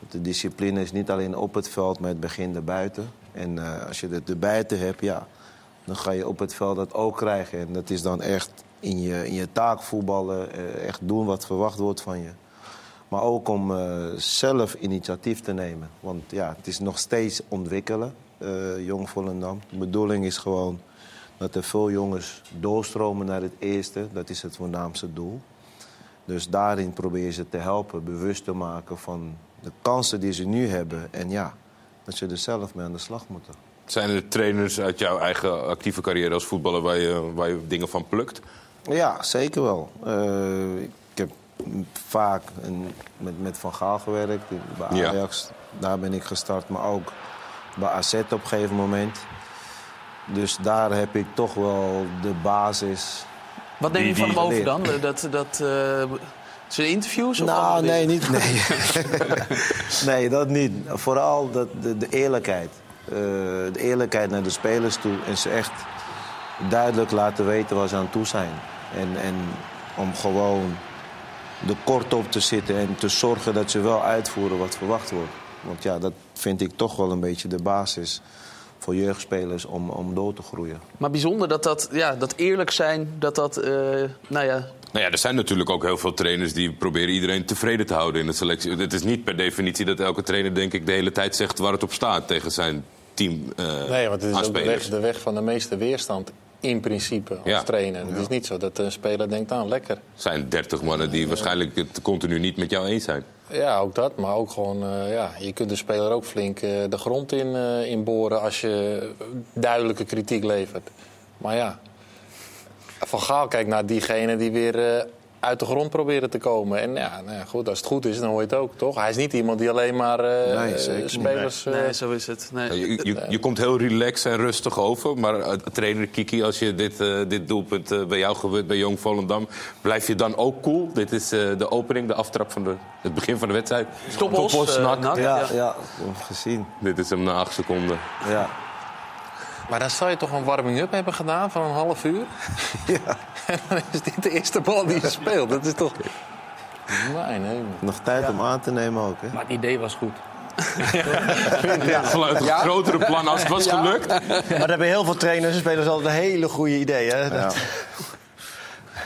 dat de discipline is niet alleen op het veld, maar het begint erbuiten. En eh, als je het erbuiten hebt, ja, dan ga je op het veld dat ook krijgen. En dat is dan echt in je, in je taak voetballen, eh, echt doen wat verwacht wordt van je. Maar ook om eh, zelf initiatief te nemen. Want ja, het is nog steeds ontwikkelen, eh, Jong Volendam. De bedoeling is gewoon dat er veel jongens doorstromen naar het eerste. Dat is het voornaamste doel. Dus daarin probeer je ze te helpen, bewust te maken van de kansen die ze nu hebben. En ja, dat ze er zelf mee aan de slag moeten. Zijn er trainers uit jouw eigen actieve carrière als voetballer waar je, waar je dingen van plukt? Ja, zeker wel. Eh, ik heb vaak een- met, met Van Gaal gewerkt, bij Ja. Ajax. Daar ben ik gestart, maar ook bij AZ op een gegeven moment. Dus daar heb ik toch wel de basis. Wat neem je van hem over dan? Dat, dat, eh, zijn interviews? Of Nou, nee, niet. (laughs) Nee. (laughs) nee, dat niet. Vooral dat, de, de eerlijkheid. Eh, de eerlijkheid naar de spelers toe. En ze echt duidelijk laten weten waar ze aan toe zijn. En, en om gewoon de kort op te zitten en te zorgen dat ze wel uitvoeren wat verwacht wordt. Want ja, dat vind ik toch wel een beetje de basis voor jeugdspelers om, om door te groeien. Maar bijzonder dat dat, ja, dat eerlijk zijn, dat dat, eh, nou ja... Nou ja, er zijn natuurlijk ook heel veel trainers die proberen iedereen tevreden te houden in de selectie. Het is niet per definitie dat elke trainer, denk ik, de hele tijd zegt waar het op staat tegen zijn team. eh Nee, want het is aan ook de weg, de weg van de meeste weerstand in principe als Ja. trainer. Het is niet zo dat een speler denkt, nou lekker. Er zijn 30 mannen die waarschijnlijk het continu niet met jou eens zijn. Ja, ook dat. Maar ook gewoon, eh, ja, je kunt de speler ook flink eh, de grond in, eh, inboren als je duidelijke kritiek levert. Maar ja, Van Gaal kijkt naar diegene die weer uit de grond proberen te komen. En ja, nou ja, goed, als het goed is, dan hoor je het ook, toch? Hij is niet iemand die alleen maar eh, Nee, zeker eh, niet. spelers... eh, Nee, zo is het. Nee. Je, je, je komt heel relaxed en rustig over. Maar eh, trainer Kiki, als je dit, eh, dit doelpunt eh, bij jou gebeurt, bij Jong Volendam... blijf je dan ook cool? Dit is eh, de opening, de aftrap van de, het begin van de wedstrijd. Stop eh. Ja, Ja. ja, gezien. Dit is hem na acht seconden. Ja. Maar dan zou je toch een warming-up hebben gedaan van een half uur? Ja. (laughs) en dan is dit de eerste bal die je speelt. Dat is toch... Nee, nee. Nog tijd om aan te nemen ook, hè? Maar het idee was goed. (laughs) Een grotere plan als het was gelukt. Maar daar hebben heel veel trainers en spelers altijd een hele goede idee. Hè? Dat-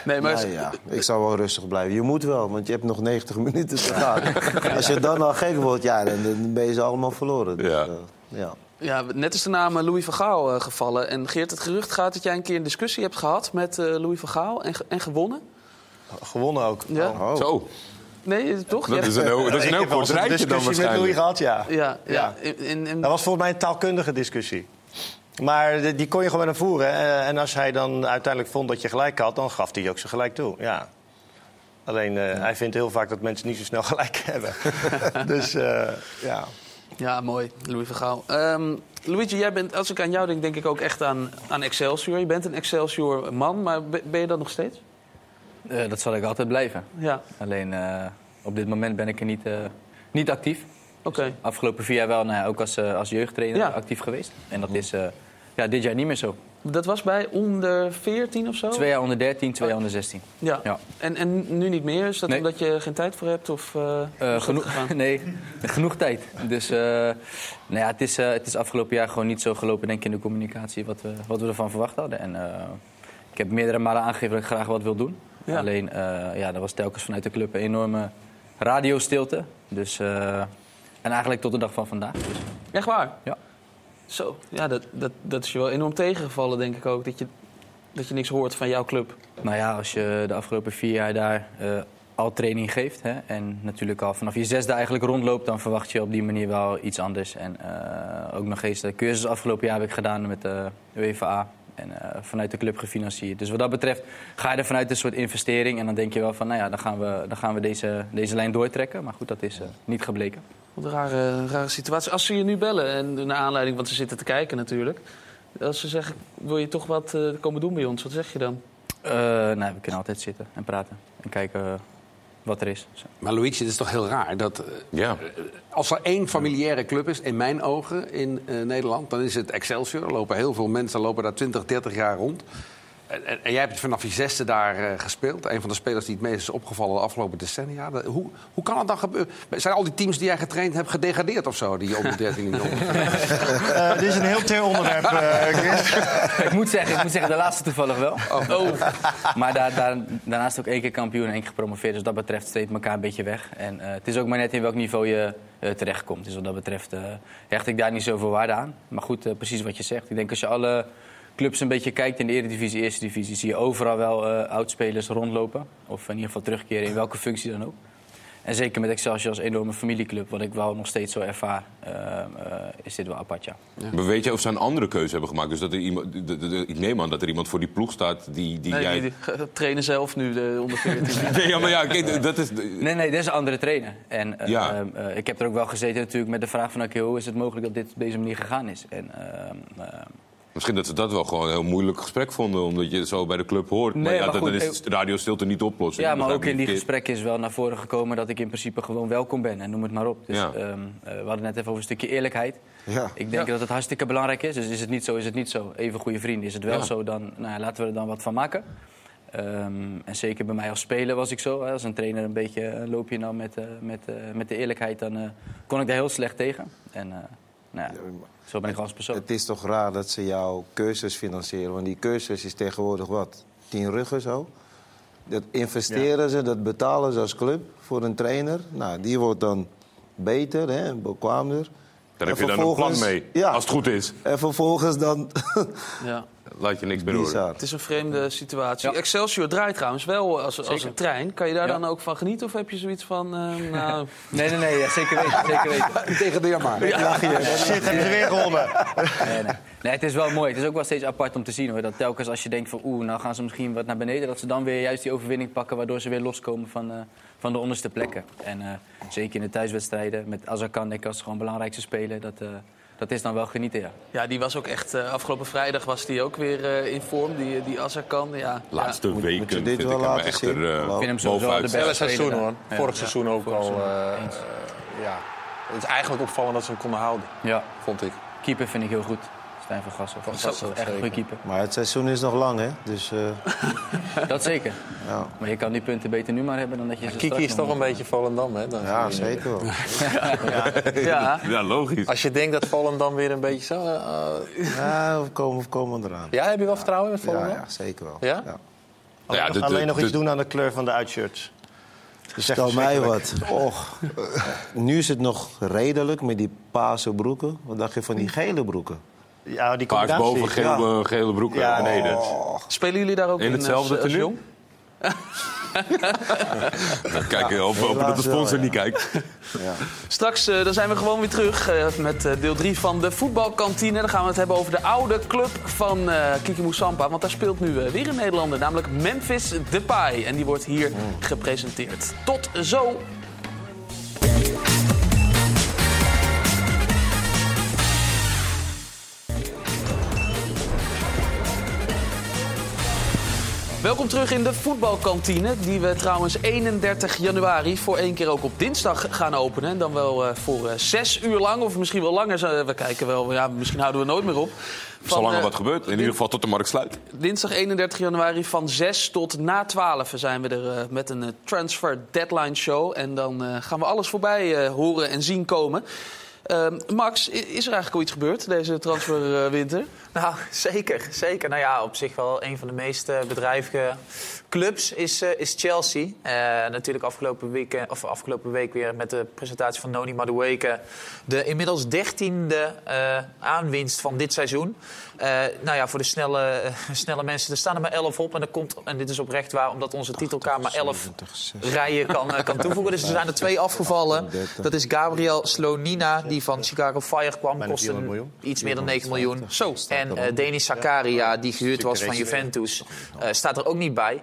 Nee, maar Nou ja, ik zou wel rustig blijven. Je moet wel, want je hebt nog 90 minuten te gaan. Als je dan al gek wordt, ja, dan, ben je ze allemaal verloren. Dus, Ja. eh, ja. Net is de naam eh, Louis van Gaal eh, gevallen. En Geert, het gerucht gaat dat jij een keer een discussie hebt gehad met eh, Louis van Gaal en, en gewonnen. Gewonnen ook. Ja. Oh. Zo, Nee, toch? dat is een heel, dat is een heel kort rijtje dan discussie met Louis waarschijnlijk. gehad, ja. Ja, ja. Ja. In, in, Dat was volgens mij een taalkundige discussie. Maar die kon je gewoon hem voeren. En als hij dan uiteindelijk vond dat je gelijk had, dan gaf hij je ook zijn gelijk toe. Ja. Alleen eh, hij vindt heel vaak dat mensen niet zo snel gelijk (laughs) hebben. (laughs) dus eh, ja. Ja, mooi, Louis van Gaal. Ehm, Luigi, jij bent, als ik aan jou denk, denk ik ook echt aan, aan Excelsior. Je bent een Excelsior-man, maar be- ben je dat nog steeds? Eh, dat zal ik altijd blijven. Ja. Alleen eh, op dit moment ben ik er niet, eh, niet actief. Oké. Afgelopen vier jaar wel, nou ja, ook als, als jeugdtrainer Ja. actief geweest. En dat is ja, dit jaar niet meer zo. Dat was bij onder 14 of zo? Twee jaar onder 13, twee jaar onder 16. Ja. Ja. En, en nu niet meer? Is dat Nee. omdat je geen tijd voor hebt? Of, eh, Eh, genoeg, (laughs) nee, genoeg tijd. Dus eh, nou ja, het, is, het is afgelopen jaar gewoon niet zo gelopen denk ik, in de communicatie wat we, wat we ervan verwacht hadden. En ik heb meerdere malen aangegeven dat ik graag wat wil doen. Ja. Alleen, ja, er was telkens vanuit de club een enorme radiostilte. Dus, en eigenlijk tot de dag van vandaag. Dus. Echt waar? Ja. Zo, ja, dat, dat, dat is je wel enorm tegengevallen, denk ik ook. Dat je, dat je niks hoort van jouw club. Nou ja, als je de afgelopen vier jaar daar eh, al training geeft... Hè, en natuurlijk al vanaf je zesde eigenlijk rondloopt... dan verwacht je op die manier wel iets anders. En eh, ook nog eens de cursus afgelopen jaar heb ik gedaan met de UEFA... en eh, vanuit de club gefinancierd. Dus wat dat betreft ga je er vanuit een soort investering... en dan denk je wel van, nou ja, dan gaan we, dan gaan we deze, deze lijn doortrekken. Maar goed, dat is eh, niet gebleken. Wat een rare, rare situatie. Als ze je nu bellen, en naar aanleiding, want ze zitten te kijken natuurlijk. Als ze zeggen, wil je toch wat eh, komen doen bij ons? Wat zeg je dan? Eh nou, we kunnen altijd zitten en praten en kijken wat er is. Zo. Maar Luigi, het is toch heel raar dat eh, Ja. als er één familiaire club is, in mijn ogen, in eh, Nederland, dan is het Excelsior. Er lopen heel veel mensen lopen daar 20, 30 jaar rond. En, en- en jij hebt vanaf je zesde daar eh, gespeeld. Een van de spelers die het meest is opgevallen de afgelopen decennia. Dat- hoe, hoe kan het dan gebeuren? Zijn al die teams die jij getraind hebt gedegradeerd of zo? Die onder 13 en onder? Eh, dit is een heel ter onderwerp, eh, Chris. (laughs) ik, moet zeggen, ik moet zeggen, de laatste toevallig wel. Oh. Maar daar, daar, daarnaast ook één keer kampioen en één keer gepromoveerd. Dus dat betreft steekt elkaar een beetje weg. En eh, het is ook maar net in welk niveau je terechtkomt. Dus wat dat betreft eh, hecht ik daar niet zoveel waarde aan. Maar goed, precies wat je zegt. Ik denk als je alle clubs een beetje kijkt in de Eredivisie, Eerste Divisie... zie je overal wel eh oudspelers rondlopen. Of in ieder geval terugkeren in welke functie dan ook. En zeker met Excelsior als enorme familieclub, wat ik wel nog steeds zo ervaar, eh, eh, is dit wel apart, ja. Maar weet je of ze een andere keuze hebben gemaakt? Dus dat er iemand, de- de- de- ik neem aan dat er iemand voor die ploeg staat die, die nee, jij... die, die trainen zelf nu de onder 14. (laughs) Nee, ja, maar ja, kijk, dat is... Nee, nee, dit is een andere trainer. En eh, Ja. eh, eh, ik heb er ook wel gezeten natuurlijk met de vraag van... oké, hoe is het mogelijk dat dit op deze manier gegaan is? En, eh, eh, Misschien dat ze dat wel gewoon een heel moeilijk gesprek vonden, omdat je het zo bij de club hoort. maar ja, maar dat, goed, dan is de radiostilte niet oplossen. ja, maar ook in die gesprekken is wel naar voren gekomen... dat ik in principe gewoon welkom ben en noem het maar op. Dus Ja. ehm, eh, we hadden het net even over een stukje eerlijkheid. Ja. Ik denk dat het hartstikke belangrijk is. Dus is het niet zo, is het niet zo. Even goede vrienden. Is het wel Ja. zo, dan nou ja, laten we er dan wat van maken. Ehm, en zeker bij mij als speler was ik zo. Hè, als een trainer een beetje een loopje nam met, eh, met, eh, met de eerlijkheid... dan eh, kon ik daar heel slecht tegen. En eh, nou ja, zo ben ik als persoon. Het is toch raar dat ze jouw cursus financieren. Want die cursus is tegenwoordig wat? Tien ruggen zo. Dat investeren ze, dat betalen ze als club voor een trainer. Nou, die wordt dan beter hè, en bekwaamder. Daar heb je dan een plan mee, Ja. als het goed is. En vervolgens dan... Ja. (laughs) Laat je niks meer horen. Het is een vreemde situatie. Excelsior draait trouwens wel als, als Zeker. een trein. Kan je daar Ja. dan ook van genieten? Of heb je zoiets van... eh, (laughs) nou, Nee, nee, nee, ja, zeker weten. Zeker weten. (laughs) Tegen de maar. Shit, hebben ze weer gewonnen. (laughs) Nee, nee. nee, het is wel mooi. Het is ook wel steeds apart om te zien hoor. Dat telkens als je denkt van oeh, nou gaan ze misschien wat naar beneden, dat ze dan weer juist die overwinning pakken, waardoor ze weer loskomen van, eh, van de onderste plekken. En eh, zeker in de thuiswedstrijden met Azarkan, denk ik, als gewoon belangrijkste speler, dat, eh, dat is dan wel genieten, ja. ja, die was ook echt... eh, afgelopen vrijdag was die ook weer eh, in vorm, die, die Azarkan. Ja, Laatste moet je weken dit vind ik wel hem laten echt er Ik uh, vind hem sowieso bovenuit. de beste. Hele seizoen hoor. Vorig Ja. seizoen ook Vorig al. eh, eh, ja. Het is eigenlijk opvallend dat ze hem konden houden, Ja, vond ik. keeper vind ik heel goed. Stijn van Gassen. Van Dat Gassel, is echt een goede keeper. Maar het seizoen is nog lang, hè? Dus eh, (laughs) Dat zeker. ja. Maar je kan die punten beter nu maar hebben dan dat je ze Kiki is toch een beetje Volendam, hè? Dan ja, zeker wel. (laughs) ja. Ja, logisch. Als je denkt dat Volendam weer een beetje zo... eh, eh, Ja, we komen, we komen eraan. ja, heb je wel vertrouwen in Volendam? ja, zeker wel. Ja? Ja, Nog- de- de- alleen nog de- iets doen aan de kleur van de uitshirts. Dat is echt Stel mij wat. Och, nu is het nog redelijk met die paarse broeken. Wat dacht je van die gele broeken? Ja, die Paars combinatie. boven, gele, gele broeken Ja. beneden. Spelen jullie daar ook in, In hetzelfde als, als tenue? jong? (laughs) Kijk, hopen hopen dat de sponsor ja. niet kijkt. Ja. Straks eh, dan zijn we gewoon weer terug eh, met eh, deel 3 van de voetbalkantine. Dan gaan we het hebben over de oude club van eh Kiki Moussampa. Want daar speelt nu eh, weer een Nederlander, namelijk Memphis Depay. En die wordt hier gepresenteerd. Tot zo! Welkom terug in de voetbalkantine, die we trouwens 31 januari voor één keer ook op dinsdag gaan openen. En dan wel uh, voor uh, zes uur lang, of misschien wel langer. We kijken wel, ja, misschien houden we nooit meer op. Zolang er wat gebeurt, in ieder geval tot de markt sluit. Dinsdag 31 januari van 6 tot na 12 zijn we er met een transfer deadline show. En dan gaan we alles voorbij horen en zien komen. Ehm, Max, is er eigenlijk al iets gebeurd deze transferwinter? Nou, (laughs) zeker, zeker. Nou ja, op zich wel een van de meest bedrijvige clubs is, uh, is Chelsea. Uh, natuurlijk afgelopen week, of afgelopen week weer met de presentatie van Noni Madueke. De inmiddels dertiende aanwinst van dit seizoen. nou ja, voor de snelle, (laughs) snelle mensen, er staan er maar 11 op. En, dat komt, en dit is oprecht waar, omdat onze titelkamer 11 rijen kan, kan toevoegen. Dus er zijn er twee (laughs) afgevallen. Dat is Gabriel Slonina, die van Chicago Fire kwam. Kostte iets meer dan 9 miljoen. Zo. En Denis Zakaria, die gehuurd was van Juventus, staat er ook niet bij.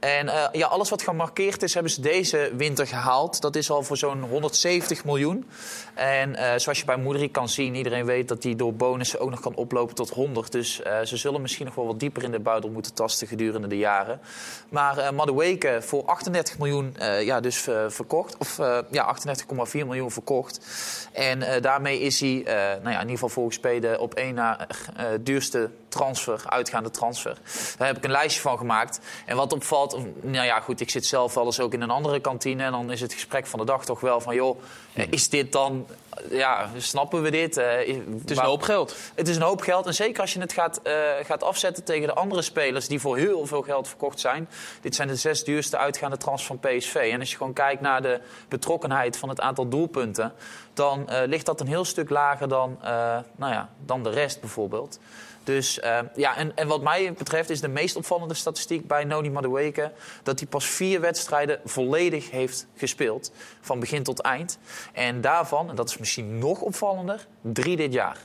En uh, ja, alles wat gemarkeerd is, hebben ze deze winter gehaald. Dat is al voor zo'n 170 miljoen. En uh, zoals je bij Moederik kan zien, iedereen weet dat die door bonussen ook nog kan oplopen tot 100. Dus uh, ze zullen misschien nog wel wat dieper in de buidel moeten tasten gedurende de jaren. Maar uh, Madueke voor 38 miljoen ja, dus verkocht. Of ja, 38,4 miljoen verkocht. En daarmee is hij nou ja, in ieder geval volgens op één na duurste transfer, uitgaande transfer. Daar heb ik een lijstje van gemaakt. En wat opvalt, nou ja goed, ik zit zelf wel eens ook in een andere kantine. En dan is het gesprek van de dag toch wel van, joh, is dit dan ja, snappen we dit? Uh, het is een hoop geld. Het is een hoop geld. En zeker als je het gaat, uh, gaat afzetten tegen de andere spelers die voor heel veel geld verkocht zijn. Dit zijn de zes duurste uitgaande trans van PSV. En als je gewoon kijkt naar de betrokkenheid van het aantal doelpunten, dan uh, ligt dat een heel stuk lager dan, nou ja, dan de rest bijvoorbeeld. Dus uh, ja, en, en wat mij betreft is de meest opvallende statistiek bij Noni Madueke... dat hij pas vier wedstrijden volledig heeft gespeeld, van begin tot eind. En daarvan, en dat is misschien nog opvallender, drie dit jaar.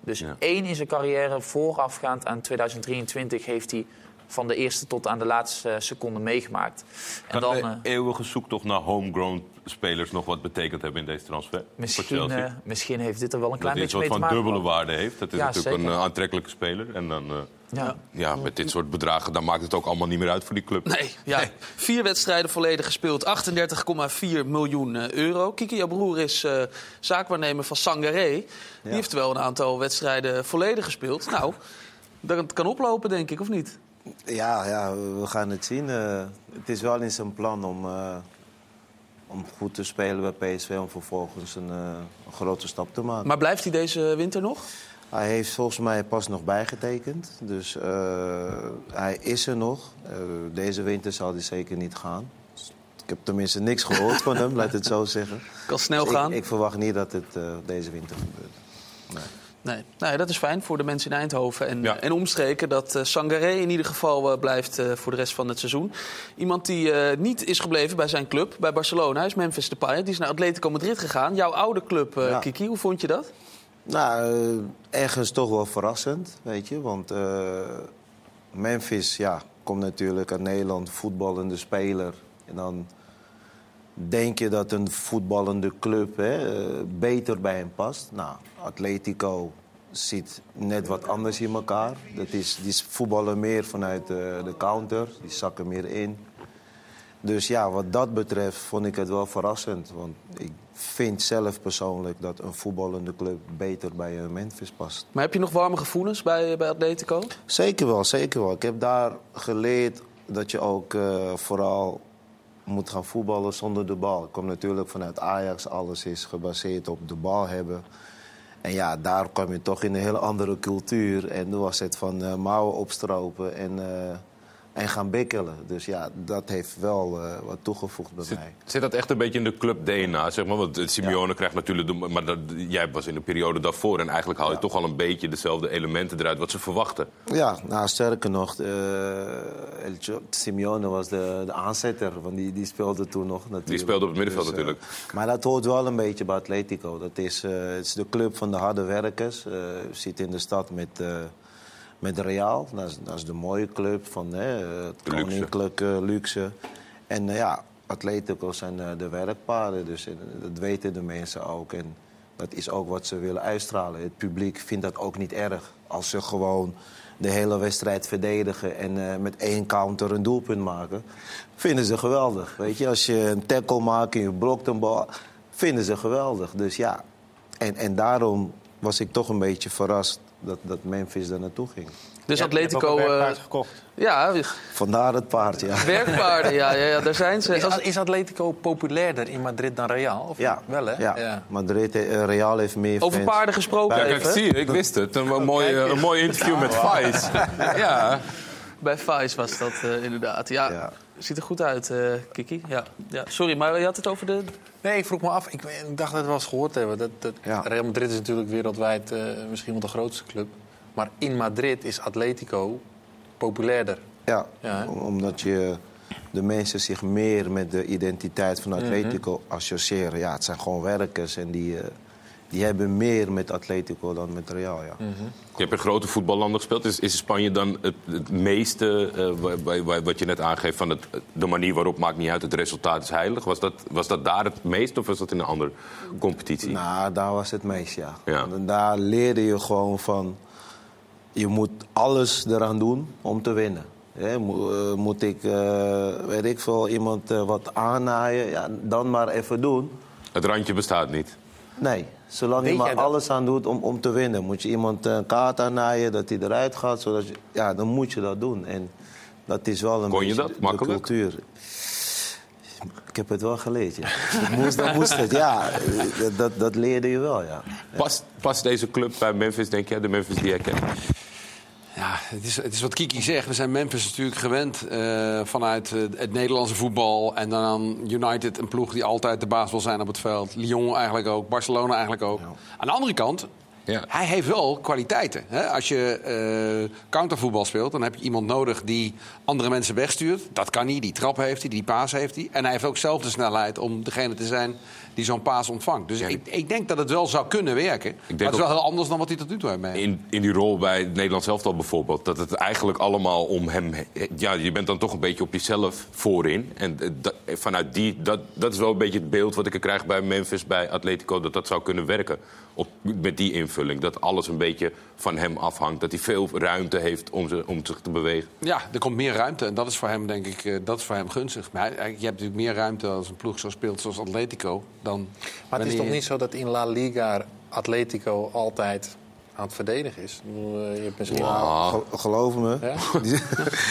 Dus ja. één in zijn carrière voorafgaand aan 2023 heeft hij van de eerste tot aan de laatste seconde meegemaakt. En kan dan, de uh, eeuwige zoektocht naar homegrown spelers nog wat betekend hebben in deze transfer? Misschien, uh, misschien heeft dit er wel een klein dat beetje mee te maken. Dat een dubbele waarde heeft. Dat is ja, natuurlijk zeker. een uh, aantrekkelijke speler. En dan, ja. ja. met dit soort bedragen dan maakt het ook allemaal niet meer uit voor die club. Nee, ja. Nee. vier wedstrijden volledig gespeeld. 38,4 miljoen euro. Kiki, jouw broer is zaakwaarnemer van Sangaré. Die ja. heeft wel een aantal wedstrijden volledig gespeeld. Nou, dat kan oplopen denk ik, of niet? Ja, ja, we gaan het zien. Uh, het is wel in zijn plan om, uh, om goed te spelen bij PSV... om vervolgens een, uh, een, grote stap te maken. Maar blijft hij deze winter nog? Hij heeft volgens mij pas nog bijgetekend. Dus hij is er nog. deze winter zal hij zeker niet gaan. Ik heb tenminste niks gehoord van hem, (laughs) laat het zo zeggen. Kan snel dus gaan? Ik, ik, verwacht niet dat het deze winter gebeurt. Nee. Nee. nee, dat is fijn voor de mensen in Eindhoven en, ja. en omstreken. Dat uh, Sangaré in ieder geval uh, blijft uh, voor de rest van het seizoen. Iemand die niet is gebleven bij zijn club, bij Barcelona, is Memphis Depay. Die is naar Atletico Madrid gegaan. Jouw oude club, ja. Kiki, hoe vond je dat? Nou, ergens toch wel verrassend, weet je. Want Memphis, ja, komt natuurlijk uit Nederland, voetballende speler. En dan denk je dat een voetballende club hè, beter bij hem past. Nou, Atletico zit net wat anders in elkaar. Dat is, die voetballen meer vanuit de, de counter, die zakken meer in. Dus ja, wat dat betreft vond ik het wel verrassend. Want ik vind zelf persoonlijk dat een voetballende club beter bij Memphis past. Maar heb je nog warme gevoelens bij, bij Atletico? Zeker wel, zeker wel. Ik heb daar geleerd dat je ook uh, vooral moet gaan voetballen zonder de bal. Ik kom natuurlijk vanuit Ajax, alles is gebaseerd op de bal hebben. En ja, daar kwam je toch in een hele andere cultuur. En toen was het van uh, mouwen opstropen en, uh, en gaan bikkelen. Dus ja, dat heeft wel uh, wat toegevoegd bij zit, mij. Zit dat echt een beetje in de club DNA, zeg maar? Want Simeone ja. krijgt natuurlijk... De, maar dat, jij was in de periode daarvoor en eigenlijk haal je ja. toch al een beetje dezelfde elementen eruit wat ze verwachten. Ja, nou sterker nog, Simeone was de, de aanzetter, want die, die speelde toen nog natuurlijk. Die speelde op het middenveld dus, natuurlijk. Maar dat hoort wel een beetje bij Atletico. Dat is, het is de club van de harde werkers. zit in de stad met met Real. Dat is, dat is, de mooie club van hè, het koninklijke luxe. luxe. En uh, ja, Atletico zijn uh, de werkpaarden, dus uh, dat weten de mensen ook. En dat is ook wat ze willen uitstralen. Het publiek vindt dat ook niet erg als ze gewoon de hele wedstrijd verdedigen en eh, met één counter een doelpunt maken. Vinden ze geweldig. Weet je, als je een tackle maakt en je blokt een bal, vinden ze geweldig. Dus ja, en, en daarom was ik toch een beetje verrast dat, dat Memphis daar naartoe ging. Dus Atletico... eh, gekocht. ja, Vandaar het paard, ja. werkpaarden, ja, ja, ja, daar zijn ze. Is, Atletico populairder in Madrid dan Real? Of Ja, Wel, hè? ja. Madrid, eh, Real heeft meer Over fans. paarden gesproken Ja, kijk, zie je, ik wist het. Een, een mooi, een mooi interview met Vice. (laughs) Ja. Bij Vice was dat eh, inderdaad. Ja, ziet er goed uit, eh, Kiki. Ja. Ja. Sorry, maar je had het over de... Nee, ik vroeg me af. Ik, ik dacht dat we wel eens gehoord hebben. Dat, dat Real Madrid is natuurlijk wereldwijd eh, misschien wel de grootste club. Maar in Madrid is Atletico populairder. Ja, Ja, omdat je de mensen zich meer met de identiteit van Atletico associëren. Ja, het zijn gewoon werkers en die, eh, die hebben meer met Atletico dan met Real. Ja. Je hebt in grote voetballanden gespeeld. Is, is Spanje dan het, het meeste, eh, wa- wa- wa- wat je net aangeeft, van het, de manier waarop maakt niet uit, het resultaat is heilig? Was dat, was dat daar het meest of was dat in een andere competitie? Nou, daar was het meest, ja. Ja. En daar leerde je gewoon van... Je moet alles eraan doen om te winnen. Eh, moet ik, eh, weet ik veel, iemand wat aannaaien? Ja, dan maar even doen. Het randje bestaat niet. Nee, zolang Weet je maar jij dat? alles aan doet om, om te winnen. Moet je iemand een kaart aannaaien, dat hij eruit gaat. Zodat je, ja, dan moet je dat doen. En dat is wel een Kon je dat? Makkelijk? cultuur. Ik heb het wel geleerd, ja. Dat moest, dat moest het, ja. Dat, dat, leerde je wel, ja. Past, past deze club bij Memphis, denk je? De Memphis die jij kent? Ja, het is, het is wat Kiki zegt. We zijn Memphis natuurlijk gewend eh, vanuit eh, het Nederlandse voetbal. En dan United, een ploeg die altijd de baas wil zijn op het veld. Lyon eigenlijk ook, Barcelona eigenlijk ook. Aan de andere kant, hij heeft wel kwaliteiten. Hè? Als je eh, countervoetbal speelt, dan heb je iemand nodig die andere mensen wegstuurt. Dat kan hij, die trap heeft hij, die paas heeft hij. En hij heeft ook zelf de snelheid om degene te zijn die zo'n paas ontvangt. Dus ik, ik denk dat het wel zou kunnen werken. Maar het is wel heel anders dan wat hij tot nu toe heeft meegemaakt. In, in die rol bij het Nederlands elftal bijvoorbeeld, dat het eigenlijk allemaal om hem... Ja, je bent dan toch een beetje op jezelf voorin. En eh, dat- vanuit die, dat, dat is wel een beetje het beeld wat ik er krijg bij Memphis, bij Atletico... dat dat zou kunnen werken op, met die invulling. Dat alles een beetje van hem afhangt. Dat hij veel ruimte heeft om, ze, om zich te bewegen. Ja, er komt meer ruimte en dat is voor hem, denk ik, eh, dat is voor hem gunstig. Maar hij- je hebt natuurlijk meer ruimte als een ploeg zo speelt zoals Atletico dan. Maar het is toch niet zo dat in La Liga Atletico altijd aan het verdedigen is? Eh, Je hebt misschien Gel- Geloof me. (laughs) Die,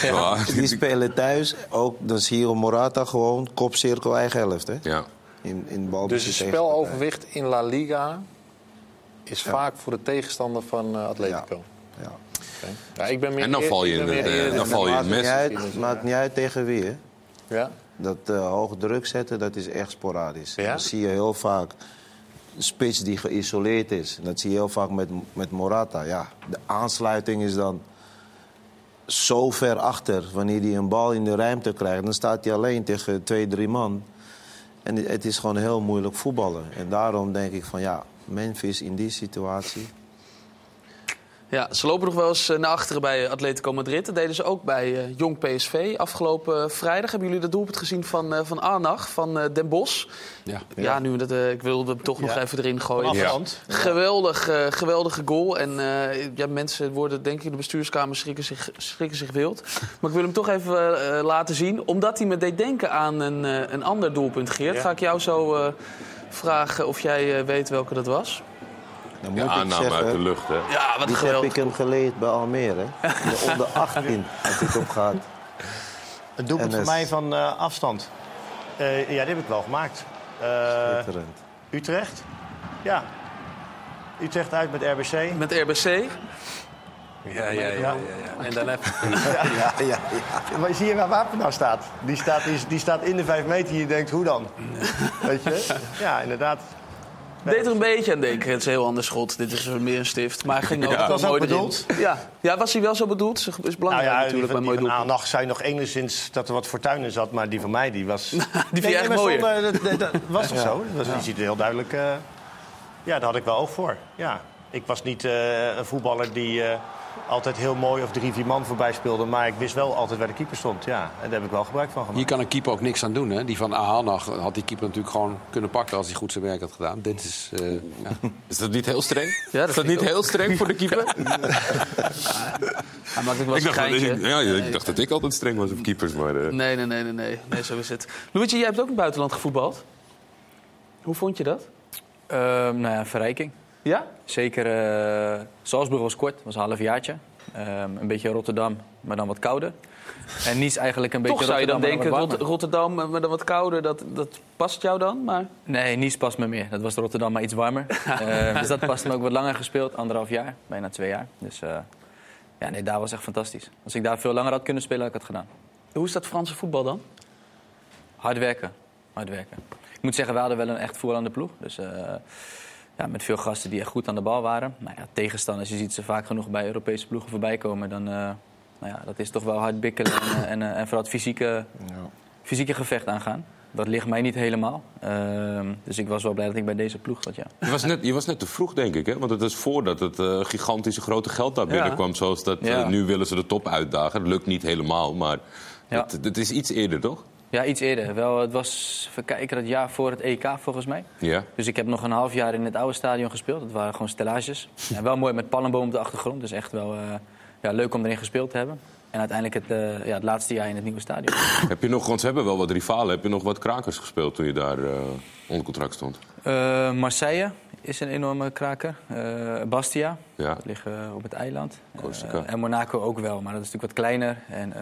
(laughs) Ja. die spelen thuis. Ook, dan zie je Morata gewoon kopcirkel eigen helft. Hè? Ja. In, in Dus het speloverwicht in La Liga is vaak voor de tegenstander van eh, Atletico. Ja. Oké. Ja, ik ben meer En dan val je in het, mes. Niet uit, maakt niet uit tegen wie. Hè? Ja? Dat eh, hoog druk zetten, dat is echt sporadisch. Ja? Dat zie je heel vaak. Een spits die geïsoleerd is. Dat zie je heel vaak met, met Morata. Ja, de aansluiting is dan zo ver achter. Wanneer hij een bal in de ruimte krijgt, dan staat hij alleen tegen twee, drie man. En het is gewoon heel moeilijk voetballen. En daarom denk ik van ja, Memphis in die situatie. Ja, ze lopen nog wel eens eh, naar achteren bij Atletico Madrid. Dat deden ze ook bij eh, Jong PSV. Afgelopen eh, vrijdag hebben jullie dat doelpunt gezien van, eh, van Arnach, van eh, Den Bosch. Ja, Ja, nu dat, eh, ik wilde hem toch nog Ja. even erin gooien. Ja. Geweldig, eh, geweldige goal. En eh, ja, mensen worden, denk ik, in de bestuurskamer schrikken zich, schrikken zich wild. Maar ik wil hem toch even eh, laten zien. Omdat hij me deed denken aan een, eh, een ander doelpunt, Geert. Ja. Ga ik jou zo eh, vragen of jij eh, weet welke dat was. Dan Ja, moet ik aanname zeggen, uit de lucht, hè? Ja, wat geweldig. heb ik hem geleerd bij Almere. De onder (laughs) 18 heb ik op gehad. Het doelpunt NS. voor mij van eh, afstand. Eh, ja, die heb ik wel gemaakt. Eh. Utrecht? Ja. Utrecht uit met RBC. Met RBC. Ja, ja, ja, ja, ja. En dan heb (laughs) Ja, ja, ja. Maar zie je waar Wapen nou staat? Die staat, die, die staat in de vijf meter en je denkt, hoe dan? Weet je? Ja, inderdaad. Deed er een beetje aan denken. Het is een heel ander schot. Dit is meer een stift. Maar ging ook Ja. wel Was ook erin. bedoeld? Ja. ja, was hij wel zo bedoeld? Dat is belangrijk nou ja, natuurlijk bij die, mooi van. Aandag zei nog enigszins dat er wat fortuin in zat. Maar die van mij, die was... (laughs) die vind je echt mooier? dat, dat- dat was toch Ja. zo? Dat was, Die ziet heel duidelijk... eh, ja, daar had ik wel oog voor. Ja. Ik was niet eh, een voetballer die... eh, altijd heel mooi of drie, vier man voorbij speelde. Maar ik wist wel altijd waar de keeper stond. Ja, en daar heb ik wel gebruik van gemaakt. Hier kan een keeper ook niks aan doen. Hè? Die van Ahanag had die keeper natuurlijk gewoon kunnen pakken als hij goed zijn werk had gedaan. Dit is, eh, ja. Is dat niet heel streng? Ja, is dat niet heel streng voor de keeper? (laughs) Hij maakt ook wel ik, dacht, dat, ik- ja, ik dacht dat ik altijd streng was op keepers, maar... eh, Nee, nee, nee, nee, nee, nee, zo is het. Luigi, jij hebt ook in het buitenland gevoetbald. Hoe vond je dat? Ehm, nou ja, verrijking. Ja? Zeker, eh Salzburg was kort, was een halfjaartje. Ehm een beetje Rotterdam, maar dan wat kouder. En Nice eigenlijk een beetje Toch zou je dan denken. Rot- Rotterdam, maar dan wat kouder, dat, dat past jou dan? Maar... Nee, Nice past me meer. Dat was Rotterdam, maar iets warmer. (laughs) Ehm, dus dat past me ook wat langer gespeeld, anderhalf jaar, bijna twee jaar. Dus eh, ja, nee, daar was echt fantastisch. Als ik daar veel langer had kunnen spelen, had ik het gedaan. Hoe is dat Franse voetbal dan? Hard werken. Hard werken. Ik moet zeggen, we hadden wel een echt voerlande ploeg. Dus eh, ja, met veel gasten die echt goed aan de bal waren. Nou ja, tegenstanders, je ziet ze vaak genoeg bij Europese ploegen voorbij komen. Dan, eh, nou ja, dat is toch wel hard bikkelen en, eh, en, eh, en vooral het fysieke, fysieke gevecht aangaan. Dat ligt mij niet helemaal. Ehm, dus ik was wel blij dat ik bij deze ploeg zat, ja. Je was, net, je was net te vroeg, denk ik. Hè? Want het is voordat het eh, gigantische grote geld daar Ja. binnenkwam. Zoals dat, Ja. nu willen ze de top uitdagen. Dat lukt niet helemaal, maar Ja. het, het is iets eerder, toch? Ja, iets eerder. Wel, het was, even kijken, het jaar voor het EK volgens mij. Ja. Dus ik heb nog een half jaar in het oude stadion gespeeld. Dat waren gewoon stellages. (laughs) Ja, wel mooi met palmboom op de achtergrond. Dus echt wel eh, ja, leuk om erin gespeeld te hebben. En uiteindelijk het, eh, ja, het laatste jaar in het nieuwe stadion. (coughs) Heb je nog, want ze hebben wel wat rivalen. Heb je nog wat krakers gespeeld toen je daar eh, onder contract stond? Marseille is een enorme kraker. Bastia, Ja. dat ligt op het eiland. En Monaco ook wel, maar dat is natuurlijk wat kleiner. En,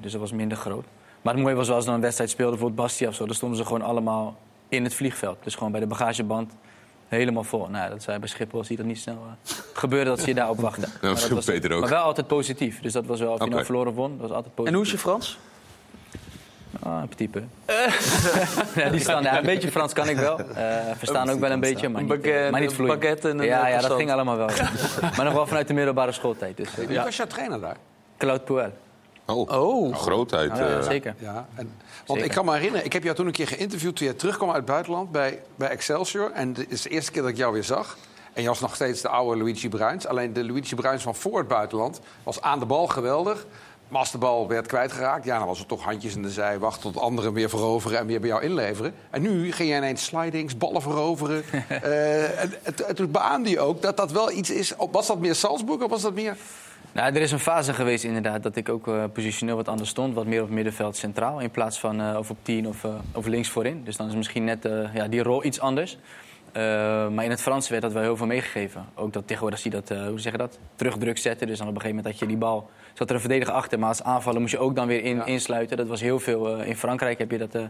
dus dat was minder groot. Maar het mooie was wel als er dan een wedstrijd speelde, bijvoorbeeld Bastia of zo. Dan stonden ze gewoon allemaal in het vliegveld. Dus gewoon bij de bagageband helemaal vol. Nou, dat zei bij Schiphol, zie je dat niet snel eh, gebeuren dat ze je daarop wachten. Maar, dat was, Peter ook. maar wel altijd positief. Dus dat was wel, of je Oké. nou verloren won, dat was altijd positief. En hoe is je Frans? Ah, een petit peu. (laughs) ja, die staan, ja, een beetje Frans kan ik wel. Eh verstaan ook wel een beetje, maar niet, eh, baguette- maar niet een vloeiend. baguette en een, ja, eh, ja, dat ging allemaal wel. (laughs) maar nog wel vanuit de middelbare schooltijd. Dus, eh, Wie was jouw trainer daar? Claude Puel. Oh, oh. grootheid. Ja, eh. zeker. Ja, en, want Zeker. ik kan me herinneren, ik heb jou toen een keer geïnterviewd toen je terugkwam uit het buitenland bij, bij Excelsior. En het is de eerste keer dat ik jou weer zag. En je was nog steeds de oude Luigi Bruins. Alleen de Luigi Bruins van voor het buitenland was aan de bal geweldig. Maar als de bal werd kwijtgeraakt, ja, dan was het toch handjes in de zij, wachten tot anderen weer veroveren en weer bij jou inleveren. En nu ging je ineens slidings, ballen veroveren. (laughs) Eh, en, en, en toen beaamde je ook dat dat wel iets is. Was dat meer Salzburg of was dat meer. Nou, er is een fase geweest inderdaad dat ik ook eh, positioneel wat anders stond. Wat meer op middenveld centraal in plaats van eh, of op 10 of, eh, of links voorin. Dus dan is misschien net eh, ja, die rol iets anders. Eh, maar in het Frans werd dat wel heel veel meegegeven. Ook dat tegenwoordig zie je dat, eh, hoe zeg je dat, terugdruk zetten. Dus dan op een gegeven moment had je die bal, zat er een verdediger achter. Maar als aanvallen moest je ook dan weer in, insluiten. Dat was heel veel, eh, in Frankrijk heb je dat eh,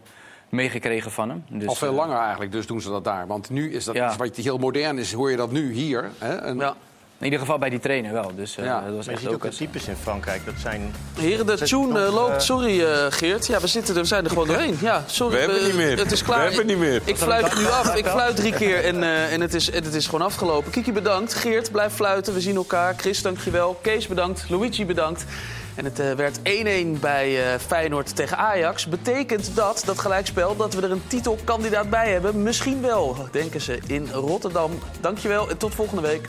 meegekregen van hem. Dus, Al veel langer eigenlijk, dus doen ze dat daar. Want nu is dat Ja. iets wat heel modern is, hoor je dat nu hier. Hè? En, Ja. In ieder geval bij die trainer wel. Dus eh, Ja. dat was Maar je echt ziet ook de types in Frankrijk. Dat zijn... Heren, de tune nog, eh, loopt. eh, Sorry eh, Geert. Ja, we, zitten er, we zijn er gewoon (laughs) doorheen. Ja, sorry. We hebben het eh, niet meer. Het is klaar. We hebben het niet meer. Ik fluit nu af. Ik fluit drie keer en, eh, en, het, is, en het is gewoon afgelopen. Kiki bedankt. Geert, blijf fluiten. We zien elkaar. Chris, dankjewel. Kees bedankt. Luigi bedankt. En het eh, werd 1-1 bij eh, Feyenoord tegen Ajax. Betekent dat, dat gelijkspel, dat we er een titelkandidaat bij hebben? Misschien wel, denken ze in Rotterdam. Dankjewel en tot volgende week.